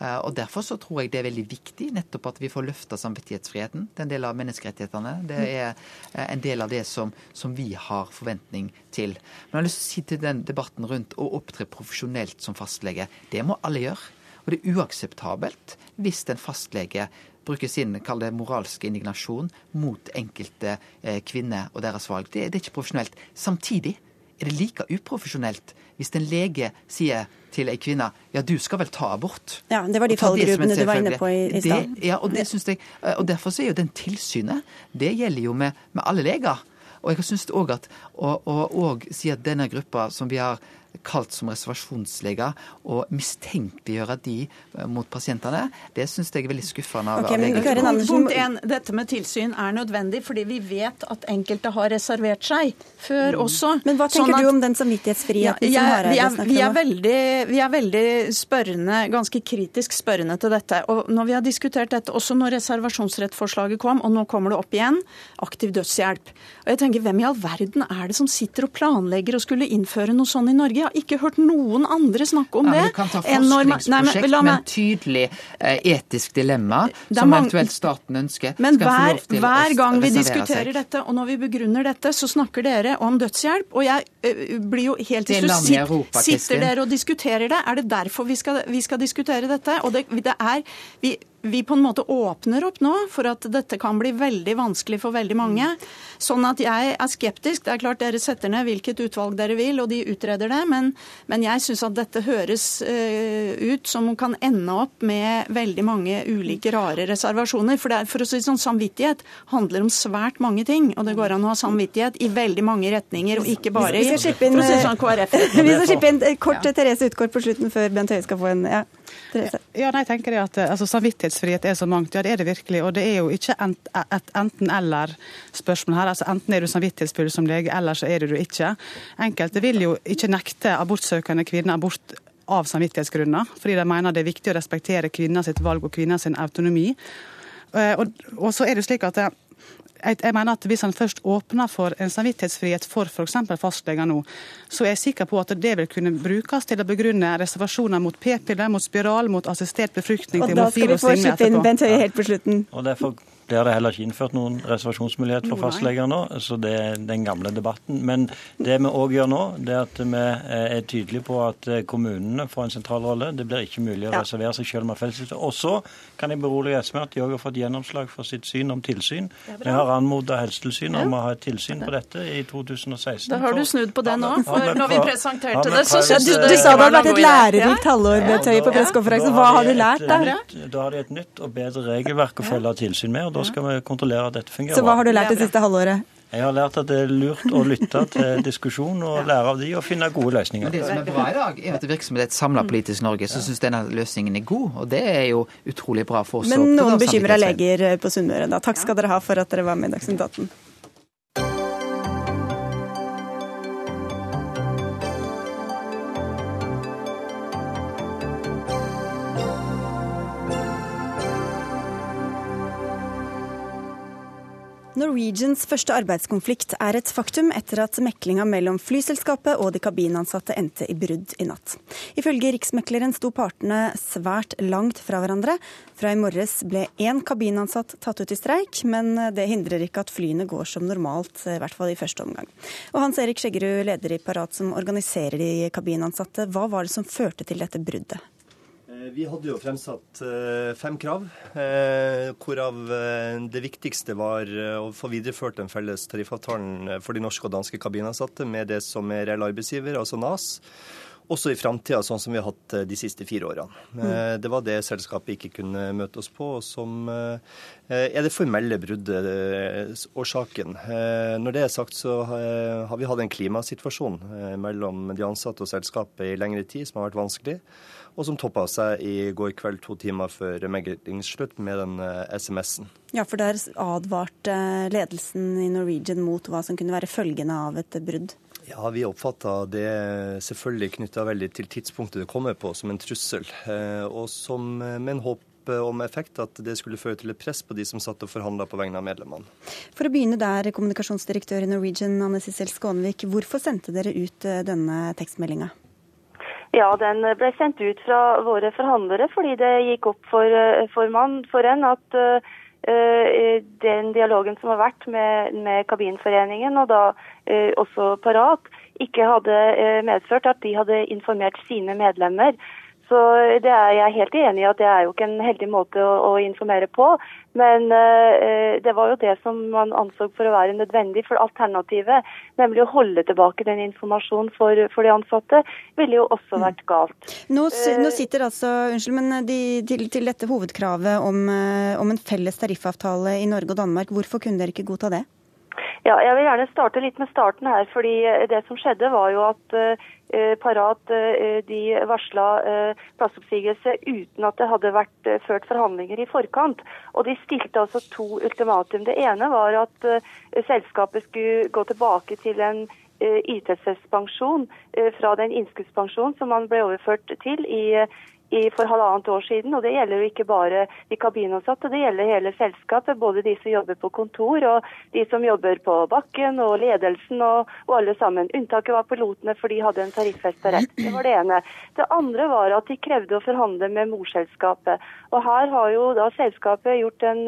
Eh, og Derfor så tror jeg det er veldig viktig nettopp at vi får løfta samvittighetsfriheten. Det er en del av menneskerettighetene. Det er eh, en del av det som, som, vi har forventning til. Men jeg har lyst til å si til den debatten rundt å opptre profesjonelt som fastlege. Det må alle gjøre. Og det er uakseptabelt hvis en fastlege bruker sin kall det, moralske indignasjon mot enkelte eh, kvinner og deres valg. Det, det er ikke profesjonelt. Samtidig er det like uprofesjonelt hvis en lege sier til ei kvinne ja, du skal vel ta abort. Ja, Det var de fallgruvene du var inne på i, i stad. Ja, og, det synes jeg, og derfor så er jo den tilsynet Det gjelder jo med, med alle leger. Og jeg syns òg at å, si at denne gruppa som vi har kalt som reservasjonsleger og mistenkeliggjøre de eh, mot pasientene, det syns jeg er veldig skuffende. av okay, men Punkt 1. Dette med tilsyn er nødvendig fordi vi vet at enkelte har reservert seg før mm. også. Men hva tenker sånn at, du om den samvittighetsfriheten ja, som Hareide snakker om? Vi er, veldig, vi er veldig spørrende, ganske kritisk spørrende til dette. Og når vi har diskutert dette, også når reservasjonsrettforslaget kom, og nå kommer det opp igjen, aktiv dødshjelp. Og jeg tenker, Hvem i all verden er det som sitter og planlegger å skulle innføre noe sånt i Norge? Jeg har ikke hørt noen andre snakke om ja, det. Du kan ta forskningsprosjekt med, med en tydelig eh, etisk dilemma, som mange... eventuelt staten ønsker. Men hver, hver gang vi diskuterer seg. dette, og når vi begrunner dette, så snakker dere om dødshjelp. Og jeg ø, blir jo helt til Sitter, sitter dere og diskuterer det? Er det derfor vi skal, vi skal diskutere dette? Og det, det er, vi, vi på en måte åpner opp nå for at dette kan bli veldig vanskelig for veldig mange. Sånn at jeg er skeptisk. Det er klart dere setter ned hvilket utvalg dere vil, og de utreder det, men, men jeg syns at dette høres uh, ut som kan ende opp med veldig mange ulike rare reservasjoner. For, er, for å si sånn, samvittighet handler om svært mange ting, og det går an å ha samvittighet i veldig mange retninger, og ikke bare i sånn KrF. Vi skal skippe inn <laughs> kort ja. Therese Utgård på slutten før Bent Høie skal få en ja. Ja, nei, jeg tenker det at altså, Samvittighetsfrihet er så mangt. Ja, det er det virkelig. Og det er jo ikke ent, et enten-eller-spørsmål her. altså Enten er du samvittighetsfull som lege, eller så er du det ikke. Enkelte vil jo ikke nekte abortsøkende kvinner abort av samvittighetsgrunner, fordi de mener det er viktig å respektere kvinners valg og kvinners autonomi. Eh, og, og så er det slik at det, jeg, mener at Hvis han først åpner for en samvittighetsfrihet for f.eks. fastleger nå, så er jeg sikker på at det vil kunne brukes til å begrunne reservasjoner mot p-piller, mot spiral, mot assistert befruktning og til morfin og signe etterpå. Da skal vi få slippe inn Bent Høie helt på slutten. Og derfor blir det heller ikke innført noen reservasjonsmulighet for fastleger nå, så det er den gamle debatten. Men det vi òg gjør nå, det er at vi er tydelige på at kommunene får en sentral rolle. Det blir ikke mulig å reservere seg selv om man felleslister. Og så kan jeg berolige SV med at de òg har fått gjennomslag for sitt syn om tilsyn. Vi har anmoda Helsetilsynet om å ha et tilsyn på dette i 2016. Da har du snudd på det nå. For når vi presenterte det, så syntes du det Du sa det hadde vært et lærerikt halvår, Bent Høie, på pressekonferansen. Hva har du lært da? Da har de et nytt og bedre regelverk å følge tilsyn med. og da skal vi kontrollere at dette fungerer. Så hva har du lært det siste halvåret? Jeg har lært at det er lurt å lytte til <laughs> diskusjon og lære av de og finne gode løsninger. Men det som er bra i dag, er at det virker som det er et samla politisk Norge som syns denne løsningen er god. Og det er jo utrolig bra for oss. Men noen bekymra leger på Sunnmøre, da. Takk skal dere ha for at dere var med i Dagsnytt 18. Norwegians første arbeidskonflikt er et faktum etter at meklinga mellom flyselskapet og de kabinansatte endte i brudd i natt. Ifølge Riksmekleren sto partene svært langt fra hverandre. Fra i morges ble én kabinansatt tatt ut i streik, men det hindrer ikke at flyene går som normalt, i hvert fall i første omgang. Og Hans Erik Skjeggerud, leder i Parat som organiserer de kabinansatte, hva var det som førte til dette bruddet? Eh, vi hadde jo fremsatt eh, fem krav, eh, hvorav det viktigste var å få videreført den felles tariffavtalen for de norske og danske kabinansatte med det som er reell arbeidsgiver, altså NAS. Også i framtida, sånn som vi har hatt de siste fire årene. Mm. Det var det selskapet ikke kunne møte oss på, som er det formelle bruddet, årsaken. Når det er sagt, så har vi hatt en klimasituasjon mellom de ansatte og selskapet i lengre tid som har vært vanskelig og som toppa seg i går kveld to timer før meglingsslutt med den eh, SMS-en. Ja, for der advarte ledelsen i Norwegian mot hva som kunne være følgende av et brudd? Ja, Vi oppfatta det selvfølgelig knytta veldig til tidspunktet det kommer på, som en trussel. Eh, og som, eh, med en håp om effekt at det skulle føre til et press på de som satt og forhandla på vegne av medlemmene. For å begynne der, kommunikasjonsdirektør i Norwegian, Anne Sissel Skånevik. Hvorfor sendte dere ut denne tekstmeldinga? Ja, den ble sendt ut fra våre forhandlere fordi det gikk opp for, eh, for, man, for en at uh, den dialogen som har vært med, med Kabinforeningen, og da uh, også Parat, ikke hadde medført at de hadde informert sine medlemmer så det er jeg helt enig i at det er jo ikke en heldig måte å, å informere på. Men uh, det var jo det som man anså for å være nødvendig. For alternativet, nemlig å holde tilbake den informasjonen for, for de ansatte, ville jo også mm. vært galt. Nå, nå sitter altså, unnskyld, men de, til, til, dette hovedkravet om, om en felles tariffavtale i Norge og Danmark, hvorfor kunne dere ikke godta det? Ja, jeg vil gjerne starte litt med starten her. fordi Det som skjedde, var jo at parat de varsla plassoppsigelse uten at det hadde vært ført forhandlinger i forkant. Og de stilte altså to ultimatum. Det ene var at selskapet skulle gå tilbake til en ITSS-pensjon fra den innskuddspensjonen som man ble overført til i i, for halvannet år siden. Og det gjelder jo ikke bare de kabinansatte, det gjelder hele selskapet. Både de som jobber på kontor og de som jobber på bakken og ledelsen og, og alle sammen. Unntaket var pilotene, for de hadde en tariffesta rett. Det var det ene. Det andre var at de krevde å forhandle med morselskapet. Og her har jo da selskapet gjort en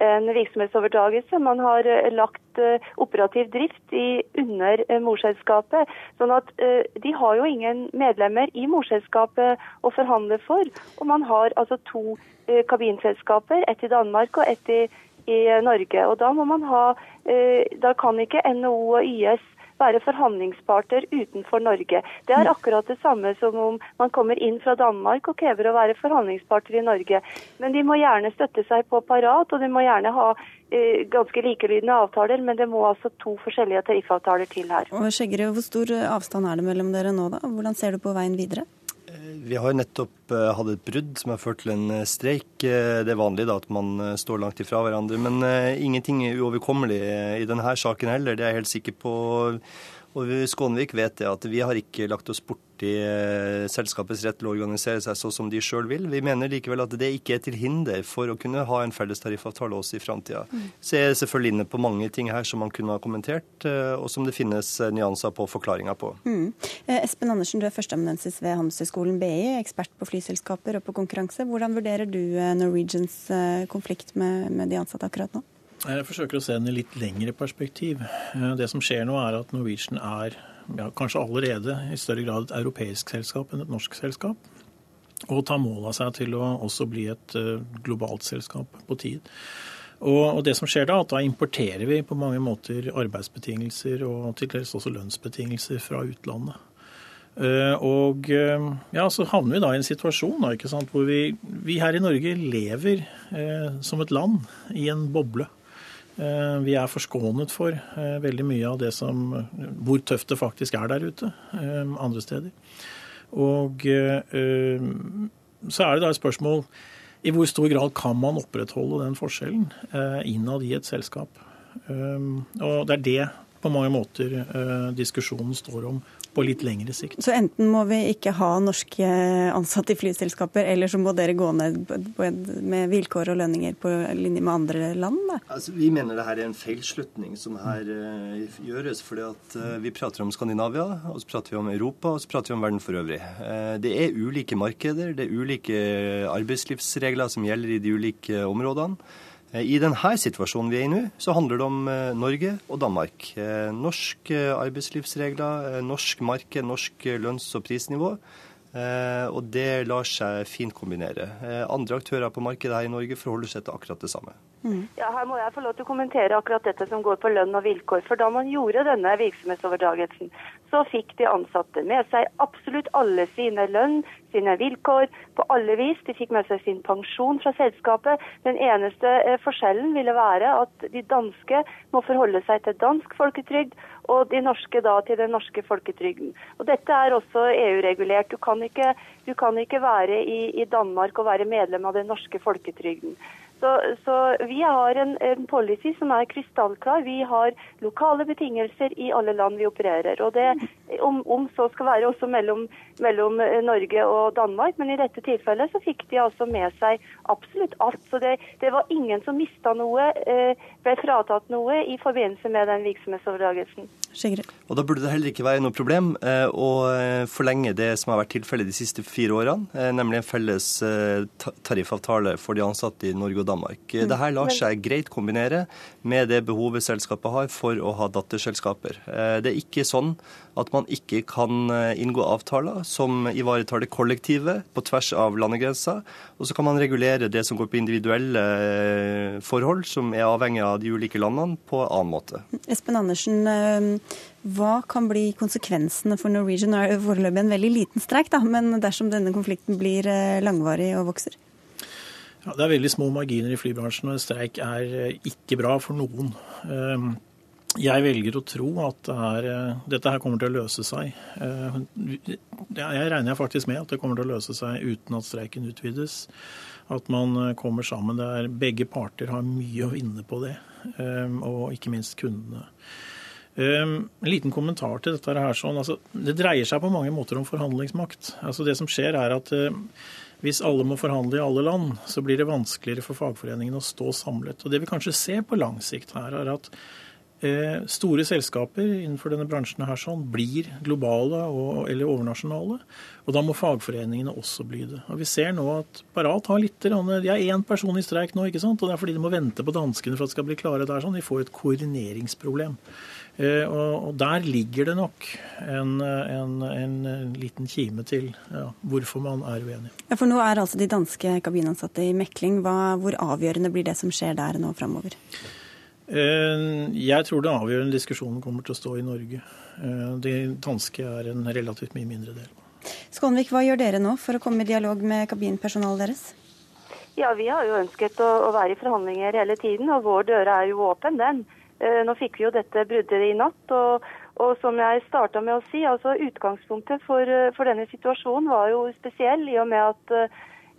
en virksomhetsoverdragelse. Man har eh, lagt eh, operativ drift i, under eh, morselskapet. Sånn at de har jo ingen medlemmer i morselskapet å forhandle for. Og man har altså to kabinselskaper, ett i Danmark og ett i, i Norge. Og da må man ha Da kan ikke NHO og YS være forhandlingsparter utenfor Norge. Det er akkurat det samme som om man kommer inn fra Danmark og krever å være forhandlingsparter i Norge. Men de må gjerne støtte seg på Parat, og de må gjerne ha eh, ganske likelydende avtaler, men det må altså to forskjellige tariffavtaler til her. Og Skjeggerud, Hvor stor avstand er det mellom dere nå, da? Hvordan ser du på veien videre? Vi har nettopp eh, hatt et brudd som har ført til en eh, streik. Eh, det er vanlig da at man står langt ifra hverandre. Men ingenting er uoverkommelig i denne saken heller, det er jeg helt sikker på. Og Skånevik vet det at vi har ikke lagt oss borti eh, selskapets rett til å organisere seg så som de sjøl vil. Vi mener likevel at det ikke er til hinder for å kunne ha en felles tariffavtale også i framtida. Mm. Så jeg er selvfølgelig inne på mange ting her som man kunne ha kommentert, eh, og som det finnes eh, nyanser på forklaringer på. Mm. Espen Andersen, du er førsteamanuensis ved Handelshøyskolen BI, ekspert på flyselskaper og på konkurranse. Hvordan vurderer du Norwegians konflikt med, med de ansatte akkurat nå? Jeg forsøker å se den i litt lengre perspektiv. Det som skjer nå, er at Norwegian er ja, kanskje allerede i større grad et europeisk selskap enn et norsk selskap. Og ta mål av seg til å også bli et uh, globalt selskap på tid. Og, det som skjer da, at da importerer vi på mange måter arbeidsbetingelser og til dels også lønnsbetingelser fra utlandet. Uh, og uh, ja, så havner vi da i en situasjon da, hvor vi, vi her i Norge lever som et land i en boble. Eh, vi er forskånet for eh, veldig mye av det som Hvor tøft det faktisk er der ute eh, andre steder. Og så er det da et spørsmål i hvor stor grad kan man opprettholde den forskjellen innad i et selskap. Og det er det på mange måter diskusjonen står om på litt lengre sikt. Så enten må vi ikke ha norske ansatte i flyselskaper, eller så må dere gå ned med vilkår og lønninger på linje med andre land? Altså, vi mener det her er en feilslutning som her uh, gjøres. fordi at uh, Vi prater om Skandinavia, og så prater vi om Europa, og så prater vi om verden for øvrig. Uh, det er ulike markeder, det er ulike arbeidslivsregler som gjelder i de ulike områdene. Eh, I denne situasjonen vi er i nå, så handler det om eh, Norge og Danmark. Norsk norske arbeidslivsregler, norsk marked, norsk lønns- og prisnivå. Og det lar seg fint kombinere. Andre aktører på markedet her i Norge forholder seg til akkurat det samme. Mm. Ja, Her må jeg få lov til å kommentere akkurat dette som går på lønn og vilkår. For da man gjorde denne virksomhetsoverdragelsen, så fikk de ansatte med seg absolutt alle sine lønn, sine vilkår, på alle vis. De fikk med seg sin pensjon fra selskapet. Den eneste eh, forskjellen ville være at de danske må forholde seg til dansk folketrygd, og de norske da til den norske folketrygden. Og Dette er også EU-regulert. Du, du, kan ikke være i, i Danmark og være medlem av den norske folketrygden. Så, så, vi har en, en, policy som er krystallklar. Vi har lokale betingelser i alle land vi opererer. Og det, om, om så skal være også mellom, mellom, eh, Norge og Danmark, men i dette tilfellet så fikk de altså med seg absolutt alt. Så det, det var ingen som mista noe, eh, ble fratatt noe i forbindelse med den virksomhetsoverdragelsen. Og Da burde det heller ikke være noe problem eh, å forlenge det som har vært tilfellet de siste fire årene, nemlig en felles tariffavtale for de ansatte i Norge og Danmark. Mm. Dette lar seg greit kombinere med det behovet selskapet har for å ha datterselskaper. Eh, det er ikke sånn at man ikke kan eh, inngå avtaler som ivaretar det kollektive på tvers av landegrenser. Og så kan man regulere det som går på individuelle eh, forhold, som er avhengig av de ulike landene, på en annen måte. Espen Andersen, hva kan bli konsekvensene for Norwegian? Det er foreløpig en veldig liten streik, da, men dersom denne konflikten blir langvarig og vokser? Ja, det er veldig små marginer i flybransjen, og streik er eh, ikke bra for noen. Jeg velger å tro at det er, eh, dette her kommer til å løse seg. Eh, jeg regner faktisk med at det kommer til å løse seg uten at streiken utvides. At man eh, kommer sammen der begge parter har mye å vinne på det, og ikke minst kundene. En liten kommentar til dette her. Sånn, altså, det dreier seg på mange måter om forhandlingsmakt. Altså, det som skjer er at hvis alle må forhandle i alle land, så blir det vanskeligere for fagforeningene å stå samlet. Og Det vi kanskje ser på lang sikt her, er at store selskaper innenfor denne bransjen her sånn, blir globale og, eller overnasjonale. Og da må fagforeningene også bli det. Og Vi ser nå at Parat har litt De er én person i streik nå, ikke sant? og det er fordi de må vente på danskene for at de skal bli klare der. sånn. De får et koordineringsproblem. Eh, og Der ligger det nok en, en, en liten kime til ja, hvorfor man er uenig. Ja, For nå er altså de danske kabinansatte i mekling. Hva, hvor avgjørende blir det som skjer der nå framover? Eh, jeg tror den avgjørende diskusjonen kommer til å stå i Norge. Eh, det danske er en relativt mye mindre del. Skånvik, hva gjør dere nå for å komme i dialog med kabinpersonalet deres? Ja, Vi har jo ønsket å, å, være i forhandlinger hele tiden, og vår dør er jo åpen, den. Eh, nå fikk vi jo dette bruddet i natt. og, og som jeg starta med å si, altså Utgangspunktet for, for, denne situasjonen var jo spesiell, i og med at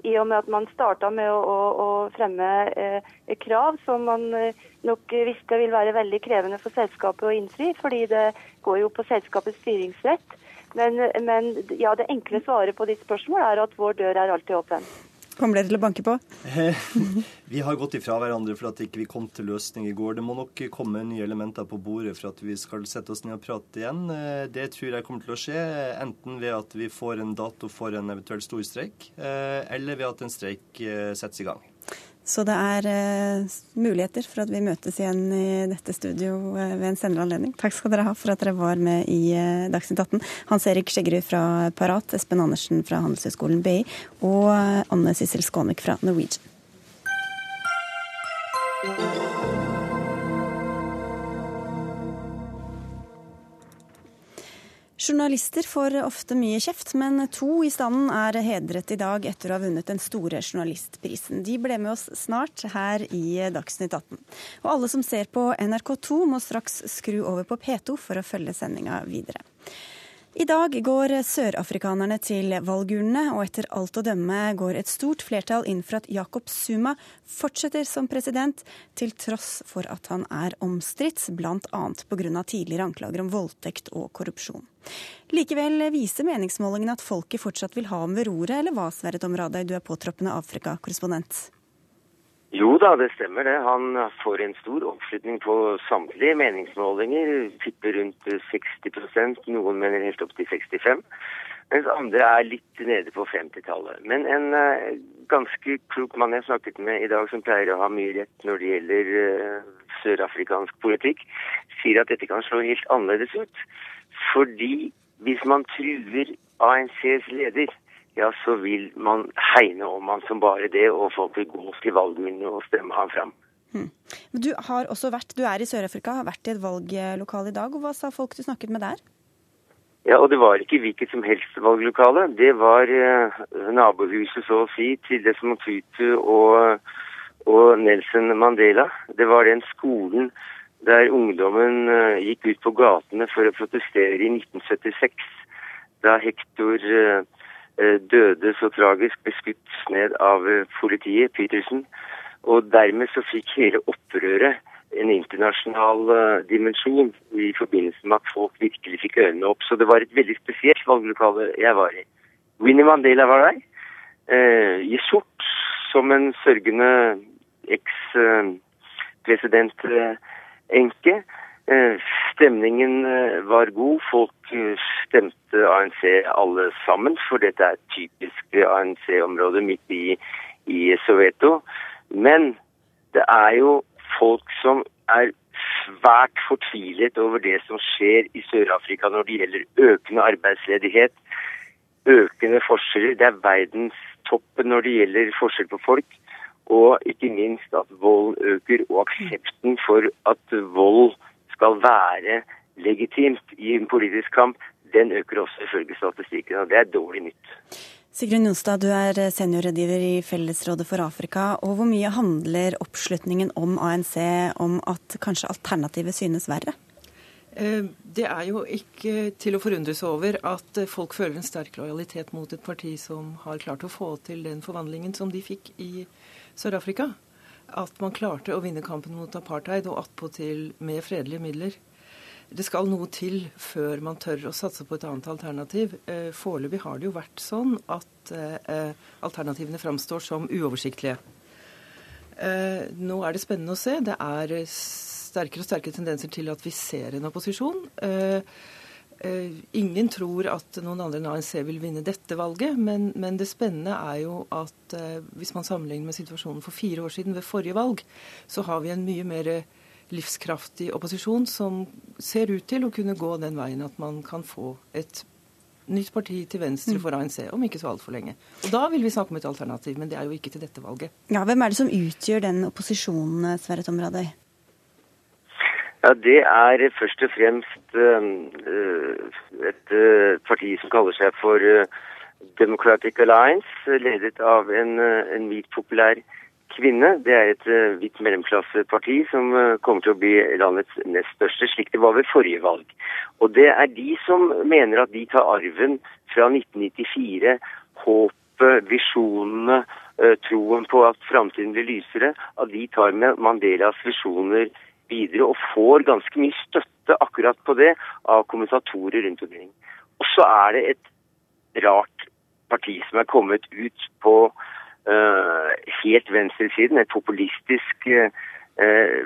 i og med at man starta med å, å, å fremme eh, krav som man eh, nok visste vil være veldig krevende for selskapet å innfri, fordi det går jo på selskapets styringsrett. Men, men ja, det enkle svaret på ditt spørsmål er at vår dør er alltid åpen. Kommer dere til å banke på? <laughs> vi har gått ifra hverandre for at ikke vi kom til løsning i går. Det må nok komme nye elementer på bordet for at vi skal sette oss ned og prate igjen. Eh, det tror jeg kommer til å skje, enten ved at vi får en dato for en eventuell stor streik, eh, eller ved at en streik eh, settes i gang. Så det er uh, muligheter for at vi møtes igjen i dette studio uh, ved en senere anledning. Takk skal dere ha for at dere var med i uh, Dagsnytt 18. Hans Erik Skjeggerud fra Parat, Espen Andersen fra Handelshøyskolen BI og Anne Sissel Skånek fra Norwegian. Journalister får ofte mye kjeft, men to i standen er hedret i dag etter å ha vunnet den store journalistprisen. De ble med oss snart her i Dagsnytt 18. Og alle som ser på NRK2 må straks skru over på P2 for å følge sendinga videre. I dag går sørafrikanerne til valgurnene, og etter alt å dømme går et stort flertall inn for at Jacob Zuma fortsetter som president, til tross for at han er omstridt, bl.a. pga. tidligere anklager om voldtekt og korrupsjon. Likevel viser meningsmålingene at folket fortsatt vil ha ham ved roret, eller hva, Sverre Tom du er påtroppende Afrika-korrespondent? Jo da, det stemmer det. Han får en stor oppslutning på samtlige meningsmålinger. Tipper rundt 60% noen mener helt opp til 65 mens andre er litt nede på 50-tallet. Men en uh, ganske klok mann jeg snakket med i dag, som pleier å ha mye rett når det gjelder uh, sørafrikansk politikk, sier at dette kan slå helt annerledes ut. Fordi hvis man truer ANCs leder, ja, så vil man hegne om han som bare det, og folk vil gå til valgurnene og stemme han fram. Hmm. Du har også vært, du er i Sør-Afrika, har vært i et valglokale i dag. og Hva sa folk du snakket med der? Ja, og det var ikke hvilket som helst valglokale. Det var eh, nabohuset, så å si, til Desmond Tutu og, og Nelson Mandela. Det var den skolen der ungdommen eh, gikk ut på gatene for å protestere i 1976. Da Hector Eh, døde så tragisk, ble skutt ned av eh, politiet, Petersen. Og dermed så fikk hele opprøret en internasjonal uh, dimensjon i forbindelse med at folk virkelig fikk øynene opp. Så det var et veldig spesielt valglokale jeg var i. Winnie Mandela var der, uh, i sort, som en sørgende eks-president-enke. Uh, stemningen var god. Folk stemte ANC alle sammen, for dette er et typisk ANC-område midt i, i Soweto. Men det er jo folk som er svært fortvilet over det som skjer i Sør-Afrika når det gjelder økende arbeidsledighet, økende forskjeller. Det er verdenstoppen når det gjelder forskjell på folk. Og ikke minst at vold øker, og aksepten for at vold skal være legitimt i en politisk kamp, den øker også ifølge statistikken. Og det er dårlig nytt. Sigrun Jonstad, du er seniorrådgiver i Fellesrådet for Afrika. og Hvor mye handler oppslutningen om ANC om at kanskje alternativet synes verre? Eh, det er jo ikke til å forundres over at folk føler en sterk lojalitet mot et parti som har klart å få til den forvandlingen som de fikk i Sør-Afrika. At man klarte å vinne kampen mot apartheid, og attpåtil med fredelige midler. Det skal noe til før man tør å satse på et annet alternativ. Eh, foreløpig har det jo vært sånn at eh, alternativene framstår som uoversiktlige. Nå er det spennende å se. Det er sterkere og sterkere tendenser til at vi ser en opposisjon. Uh, ingen tror at noen andre enn ANC vil vinne dette valget, men, men det spennende er jo at uh, hvis man sammenligner med situasjonen for fire år siden ved forrige valg, så har vi en mye mer livskraftig opposisjon som ser ut til å kunne gå den veien at man kan få et nytt parti til venstre mm. for ANC om ikke så altfor lenge. Og Da vil vi snakke om et alternativ, men det er jo ikke til dette valget. Ja, Hvem er det som utgjør den opposisjonen, Sverre Tom Radøy? Ja, Det er først og fremst uh, et uh, parti som kaller seg for Democratic Alliance, ledet av en, en hvit populær kvinne. Det er et hvitt mellomklasseparti som kommer til å bli landets nest største, slik det var ved forrige valg. Og det er de som mener at de tar arven fra 1994, håpet, visjonene, troen på at framtiden blir lysere, at de tar med Mandelas visjoner videre, og får ganske mye støtte akkurat på det av kommentatorer rundt omkring. Og så er det et rart parti som er kommet ut på uh, helt venstresiden, et populistisk uh,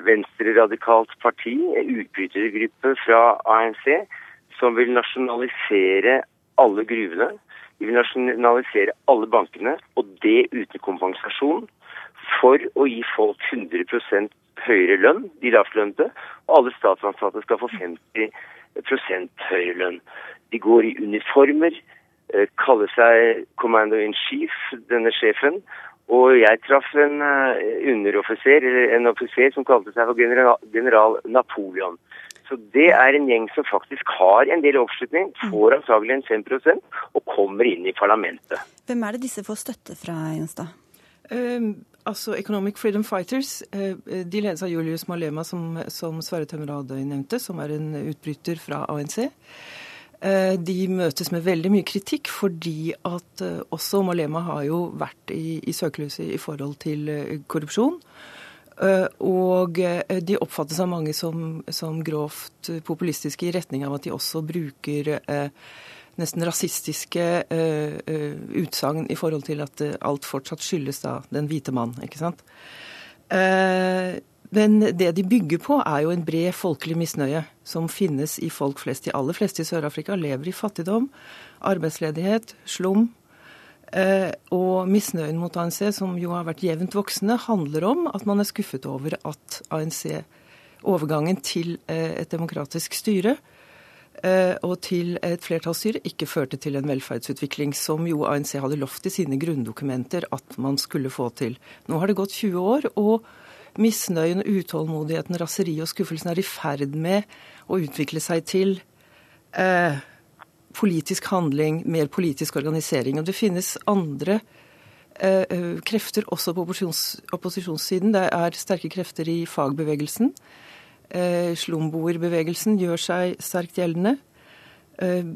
venstreradikalt parti, en utbrytergruppe fra ANC, som vil nasjonalisere alle gruvene. De vil nasjonalisere alle bankene, og det uten kompensasjon, for å gi folk 100% høyere lønn, de lavtlønte, og alle statsansatte skal få 50% høyere lønn. De går i uniformer, eh, kaller seg Commando in Chief, denne sjefen. Og jeg traff en eh, underoffiser, eller en offiser som kalte seg for general, general Napoleon. Så det er en gjeng som faktisk har en del oppslutning, får antagelig en 5 og kommer inn i parlamentet. Hvem er det disse får støtte fra, Jonstad? Um, altså Economic Freedom Fighters uh, de ledes av Julius Malema, som, som Sverre Tømmeradøy nevnte, som er en utbryter fra ANC. Uh, de møtes med veldig mye kritikk fordi at uh, også Malema har jo vært i, i søkelyset i forhold til korrupsjon. Og de oppfattes av mange som, som, grovt populistiske i retning av at de også bruker nesten rasistiske uh, uh, utsagn i forhold til at uh, alt fortsatt skyldes da den hvite mann. ikke sant? men det de bygger på, er jo en bred folkelig misnøye som finnes i folk flest. De aller fleste i Sør-Afrika lever i fattigdom, arbeidsledighet, slum. og misnøyen mot ANC, som jo har vært jevnt voksende, handler om at man er skuffet over at ANC, overgangen til et demokratisk styre, Eh, og til et flertallsstyre ikke førte til en velferdsutvikling som jo ANC hadde lovt i sine grunndokumenter at man skulle få til. Nå har det gått 20 år, og misnøyen, utålmodigheten, raseriet og skuffelsen er i ferd med å utvikle seg til eh, politisk handling, mer politisk organisering. Og det finnes andre eh, eh krefter også på opposisjonssiden. Det er sterke krefter i fagbevegelsen eh, slumboerbevegelsen gjør seg sterkt gjeldende. Eh,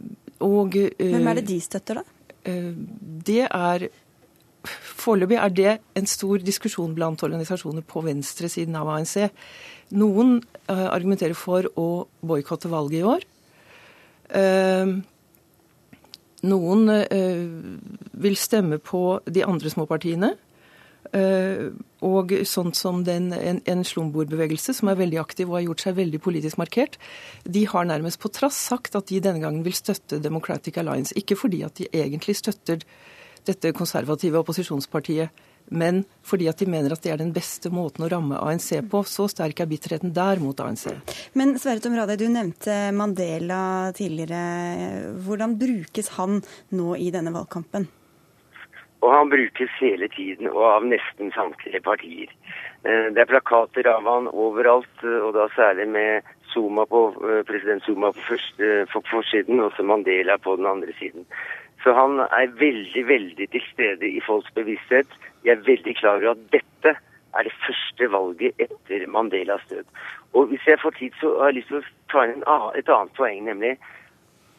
og eh, Hvem er det de støtter, da? Eh, det er Foreløpig er det en stor diskusjon blant organisasjoner på venstresiden av ANC. Noen eh, argumenterer for å boikotte valget i år. Eh, noen vil stemme på de andre småpartiene. Uh, og sånn som den, en, en slumboerbevegelse som er veldig aktiv og har gjort seg veldig politisk markert, de har nærmest på trass sagt at de denne gangen vil støtte Democratic Alliance. Ikke fordi at de egentlig støtter dette konservative opposisjonspartiet, men fordi at de mener at det er den beste måten å ramme ANC på. Så sterk er bitterheten der mot ANC. Men Sverre Tom Radøy, du nevnte Mandela tidligere. Hvordan brukes han nå i denne valgkampen? Og han brukes hele tiden, og av nesten samtlige partier. Eh, det er plakater av han overalt, eh, og da særlig med Zuma på, eh, president Zuma på, første, forsiden, og så Mandela på den andre siden. Så han er veldig, veldig til stede i folks bevissthet. Jeg er veldig klar over at dette er det første valget etter Mandelas død. Og hvis jeg får tid, så har jeg lyst til å ta inn et annet poeng, nemlig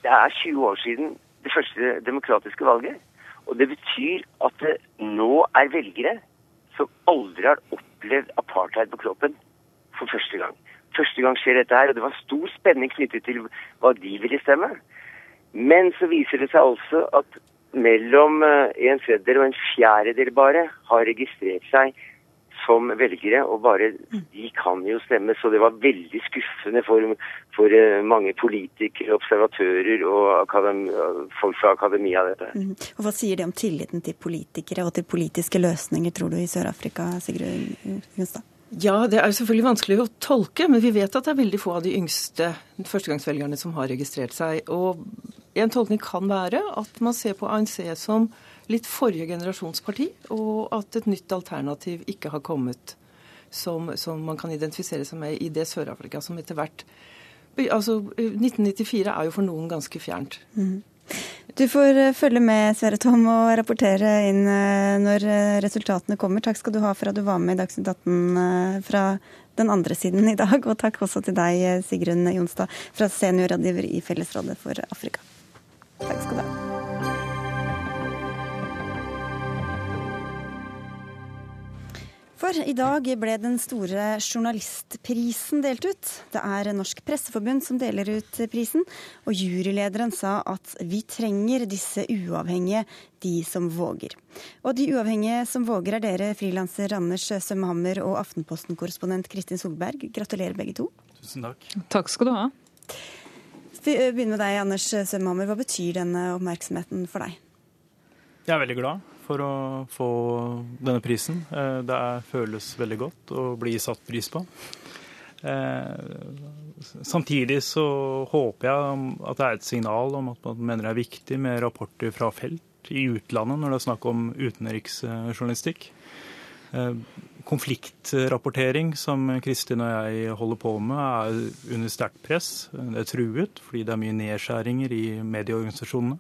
det er 20 år siden det første demokratiske valget. Og det betyr at det nå er velgere som aldri har opplevd apartheid på kroppen for første gang. Første gang skjer dette her, og det var stor spenning knyttet til hva de ville stemme. Men så viser det seg altså at mellom eh, en tredjedel og en fjerdedel bare har registrert seg som velgere, og bare de kan jo stemme. Så det var veldig skuffende for, for eh, mange politikere, observatører og akadem, folk fra akademia. dette. Mm. Og Hva sier det om tilliten til politikere og til politiske løsninger, tror du, i Sør-Afrika, Sigrid Gunstad? Ja, det er jo selvfølgelig vanskelig å tolke, men vi vet at det er veldig få av de yngste førstegangsvelgerne som har registrert seg. Og en tolkning kan være at man ser på ANC som litt forrige generasjonsparti, og at et nytt alternativ ikke har kommet som, som man kan identifisere seg med i det Sør-Afrika som etter hvert Altså, 1994 er jo for noen ganske fjernt. Mm. Du får eh, følge med, Sverre Tom, og rapportere inn eh, når eh, resultatene kommer. Takk skal du ha for at du var med i Dagsnytt 18 fra den andre siden i dag. Og takk også til deg, Sigrun Jonstad, fra seniorrådgiver i Fellesrådet for Afrika. Takk skal du ha. For i dag ble den store journalistprisen delt ut. Det er Norsk Presseforbund som deler ut prisen, og jurylederen sa at vi trenger disse uavhengige, de som våger. Og de uavhengige som våger er dere, frilanser Anders Sømhammer og Aftenposten-korrespondent Kristin Solberg. Gratulerer begge to. Tusen takk. Takk skal du ha. Vi begynner med deg, Anders Sømhammer. Hva betyr denne oppmerksomheten for deg? Jeg er veldig glad for å få denne prisen. Eh, det føles veldig godt å bli satt pris på. Eh, samtidig så håper jeg at det er et signal om at man mener det er viktig med rapporter fra felt i utlandet når det er snakk om utenriksjournalistikk. Konfliktrapportering, som Kristin og jeg holder på med, er under sterkt press. Det er truet fordi det er mye nedskjæringer i medieorganisasjonene.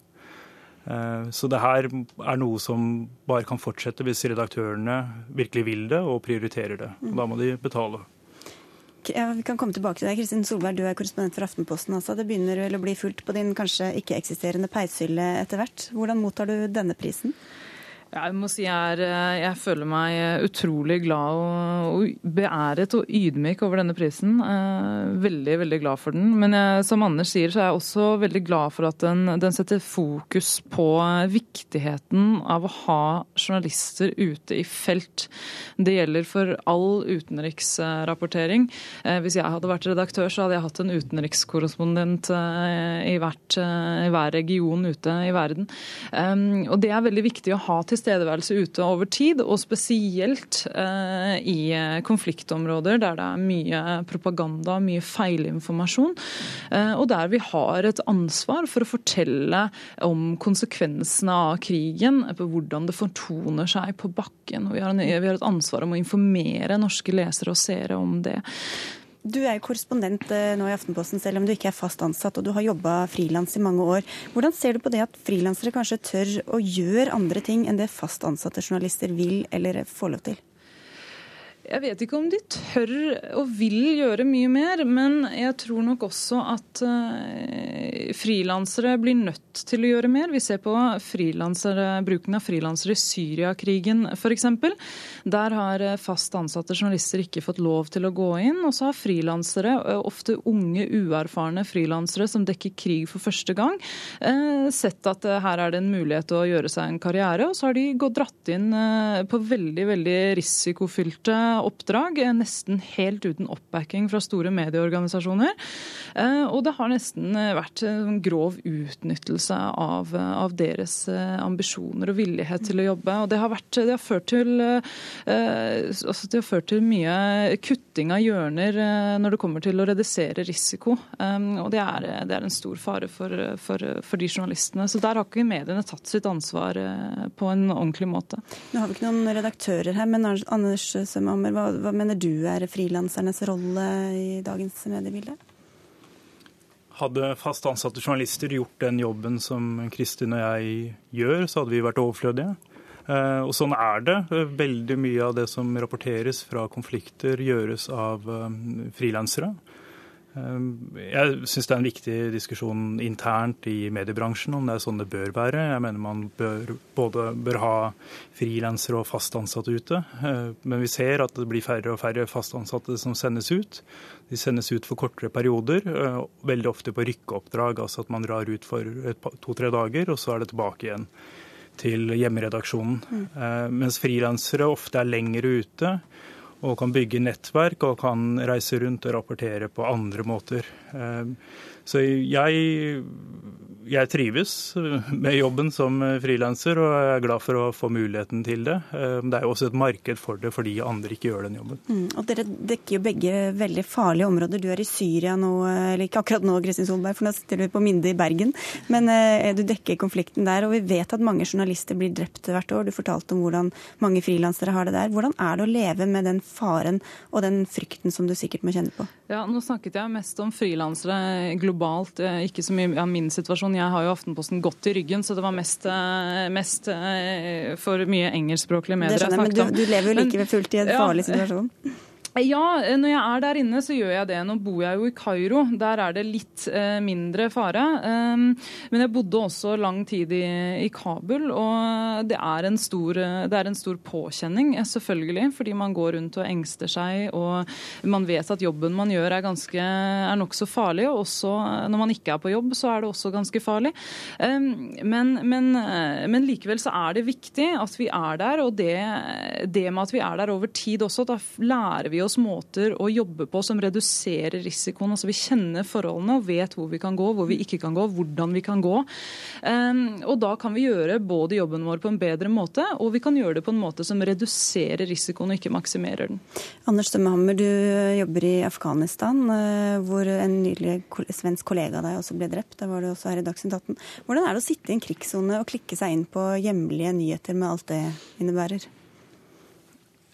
Eh, så det her er noe som bare kan fortsette hvis redaktørene virkelig vil det og prioriterer det. Og da må de betale. Ja, vi kan komme tilbake til deg. Kristin Solberg, du er korrespondent for Aftenposten. Altså. Det begynner vel å bli fullt på din kanskje ikke-eksisterende peishylle etter hvert. Hvordan mottar du denne prisen? Jeg må si jeg, eh, jeg, føler meg eh, utrolig glad og, og beæret og ydmyk over denne prisen. Eh, veldig, veldig glad for den. Men jeg, som Anders sier, så er jeg også veldig glad for at den, den, setter fokus på viktigheten av å ha journalister ute i felt. Det gjelder for all utenriksrapportering. Hvis jeg hadde vært redaktør, så hadde jeg hatt en utenrikskorrespondent i, hvert, i hver region ute i verden. Og det er veldig viktig å ha til tilstedeværelse ute over tid, og spesielt eh, i konfliktområder der det er mye propaganda, mye feilinformasjon, eh, og der vi har et ansvar for å fortelle om konsekvensene av krigen, hvordan det fortoner seg på bakken. Vi har, en, vi har et ansvar om å informere norske lesere og seere om det. Du er jo korrespondent eh, nå i Aftenposten, selv om du ikke er fast ansatt, og du har jobba frilans i mange år. Hvordan ser du på det at frilansere kanskje tør å gjøre andre ting enn det fast ansatte journalister vil eller får lov til? Jeg vet ikke om de tør og vil gjøre mye mer, men jeg tror nok også at uh, frilansere blir nødt til å gjøre mer. Vi ser på bruken av frilansere i Syriakrigen f.eks. Der har eh, fast ansatte journalister ikke fått lov til å gå inn. Og så har frilansere, eh, ofte unge, uerfarne frilansere som dekker krig for første gang, sett at her er det en mulighet å gjøre seg en karriere. Og så har de gått dratt inn på veldig, veldig risikofylte oppdrag, eh, nesten helt uten oppbacking fra store medieorganisasjoner. Eh, og det har nesten eh, vært en grov utnyttelse av, av deres ambisjoner og villighet til å jobbe. Og det har, vært, det har, ført, til, altså det har ført til mye kutting av hjørner når det kommer til å redusere risiko. Og det er, det er en stor fare for, for, for, de journalistene. Så der har ikke mediene tatt sitt ansvar på en ordentlig måte. Nå har vi ikke noen redaktører her, men Anders Sømhammer, Hammer, hva, hva mener du er frilansernes rolle i dagens mediebilde? hadde fast ansatte journalister gjort den jobben som Kristin og jeg gjør, så hadde vi vært overflødige. Eh, og sånn er det. Veldig mye av det som rapporteres fra konflikter, gjøres av eh, frilansere. Eh, jeg syns det er en viktig diskusjon internt i mediebransjen om det er sånn det bør være. Jeg mener man bør, både bør ha frilansere og fast ansatte ute. Men vi ser at det blir færre og færre fast ansatte som sendes ut. De sendes ut for kortere perioder, veldig ofte på rykkeoppdrag. Altså at man drar ut for to-tre dager, og så er det tilbake igjen til hjemmeredaksjonen. Mm. Eh, mens frilansere ofte er lengre ute og kan bygge nettverk og kan reise rundt og rapportere på andre måter. Eh, så jeg jeg trives med jobben som frilanser og er glad for å få muligheten til det. Eh, det er jo også et marked for det fordi andre ikke gjør den jobben. Mm, og Dere dekker jo begge veldig farlige områder. Du er i Syria nå, eller ikke akkurat nå, Kristin Solberg, for nå sitter vi på Minde i Bergen. Men eh, du dekker konflikten der, og vi vet at mange journalister blir drept hvert år. Du fortalte om hvordan mange frilansere har det der. Hvordan er det å leve med den faren og den frykten som du sikkert må kjenne på? Ja, Nå snakket jeg mest om frilansere globalt, eh, ikke så mye av min situasjon. Jeg har jo Aftenposten godt i ryggen, så det var mest, eh, mest eh, for mye engelskspråklige medier jeg snakket om. Men du, du lever jo like ved fullt i en farlig situasjon. Ja, <laughs> når jeg er der inne, så gjør jeg det. Nå bor jeg jo i Kairo. Der er det litt eh, mindre fare. Um, men jeg bodde også lang tid i, i Kabul, og det er, stor, det er, en stor, påkjenning, selvfølgelig. Fordi man går rundt og engster seg, og man vet at jobben man gjør er, ganske, er nokså farlig. Og også når man ikke er på jobb, så er det også ganske farlig. Um, men, men, men, likevel så er det viktig at vi er der, og det, det med at vi er der over tid også, da lærer vi oss oss måter å jobbe på som reduserer risikoen. Altså Vi kjenner forholdene og vet hvor vi kan gå, hvor vi ikke kan gå, hvordan vi kan gå. Um, og Da kan vi gjøre både jobben vår på en bedre måte, og vi kan gjøre det på en måte som reduserer risikoen og ikke maksimerer den. Anders Dømmehammer, du jobber i Afghanistan, eh, hvor en nylig svensk kollega av deg også ble drept. Da var du også her i Dagsnytt 18. Hvordan er det å sitte i en krigssone og klikke seg inn på hjemlige nyheter med alt det innebærer?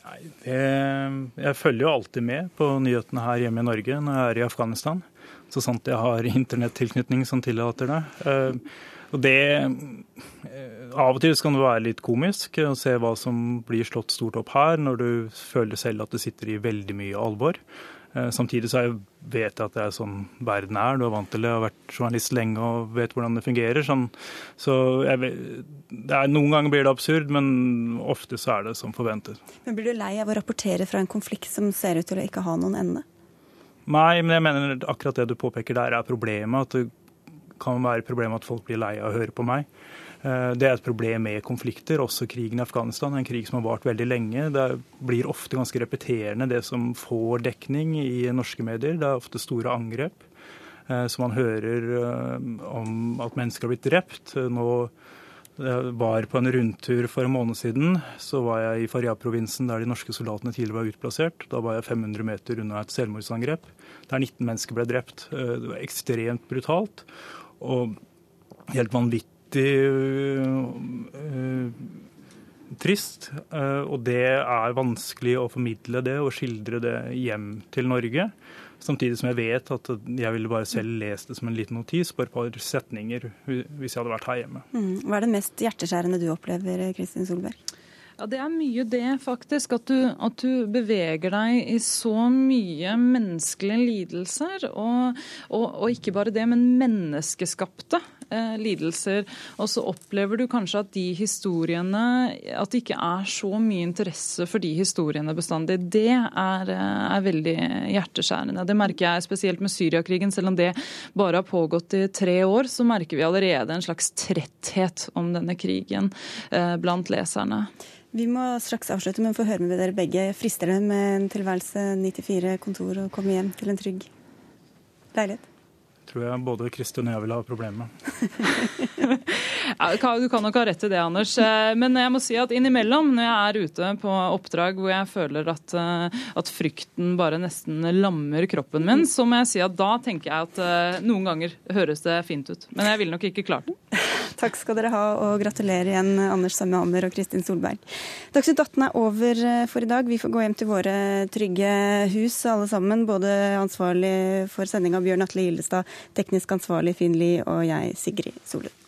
Nei, det, Jeg følger jo alltid med på nyhetene her hjemme i Norge når jeg er i Afghanistan. Så sant jeg har internettilknytning som tillater det. Eh, og det eh, Av og til kan det være litt komisk å se hva som blir slått stort opp her, når du føler selv at du sitter i veldig mye alvor. Eh, samtidig så vet jeg at det er sånn verden er. Du er vant til det, har vært journalist lenge og vet hvordan det fungerer. Sånn. Så vet, er, Noen ganger blir det absurd, men ofte så er det som forventet. Men Blir du lei av å rapportere fra en konflikt som ser ut til å ikke ha noen ende? Nei, men jeg mener akkurat det du påpeker der er problemet. At det kan være problemet at folk blir lei av å høre på meg. Eh, det er et problem med konflikter, også krigen i Afghanistan. En krig som har vart veldig lenge. Det blir ofte ganske repeterende det som får dekning i norske medier. Det er ofte store angrep. Eh, så man hører eh, om at mennesker har blitt drept. Nå var på en rundtur for en måned siden. Så var jeg i Faryab-provinsen der de norske soldatene tidligere var utplassert. Da var jeg 500 meter unna et selvmordsangrep der 19 mennesker ble drept. Det var ekstremt brutalt og helt vanvittig vanvittig uh, trist. Uh, og det er vanskelig å formidle det og skildre det hjem til Norge. Samtidig som jeg vet at jeg ville bare selv lest det som en liten notis på et par setninger hvis jeg hadde vært her hjemme. Mm. Hva er det mest hjerteskjærende du opplever, Kristin Solberg? Ja, Det er mye det, faktisk. At du, at du, beveger deg i så mye menneskelige lidelser. Og, og, og ikke bare det, men menneskeskapte eh, lidelser. Og så opplever du kanskje at de historiene At det ikke er så mye interesse for de historiene bestandig. Det er, eh, er veldig hjerteskjærende. Det merker jeg spesielt med Syriakrigen. Selv om det bare har pågått i tre år, så merker vi allerede en slags tretthet om denne krigen eh, blant leserne. Vi må straks avslutte, men få høre med dere begge. Frister det med en tilværelse 94 kontor og komme hjem til en trygg leilighet? Tror jeg både Kristin og jeg vil ha problemer med. <laughs> du kan nok ha rett i det, Anders. Eh, men jeg må si at innimellom, når jeg er ute på oppdrag hvor jeg føler at, eh, at frykten bare nesten lammer kroppen min, så må jeg si at da tenker jeg at eh, noen ganger høres det fint ut. Men jeg ville nok ikke klart det. <laughs> Takk skal dere ha, og gratulerer igjen, Anders Samme Hammer og Kristin Solberg. Dagsnytt 18 er over for i dag. Vi får gå hjem til våre trygge hus alle sammen. Både ansvarlig for sendinga Bjørn Atle Gildestad, teknisk ansvarlig Finn Lie og jeg, Sigrid Solund.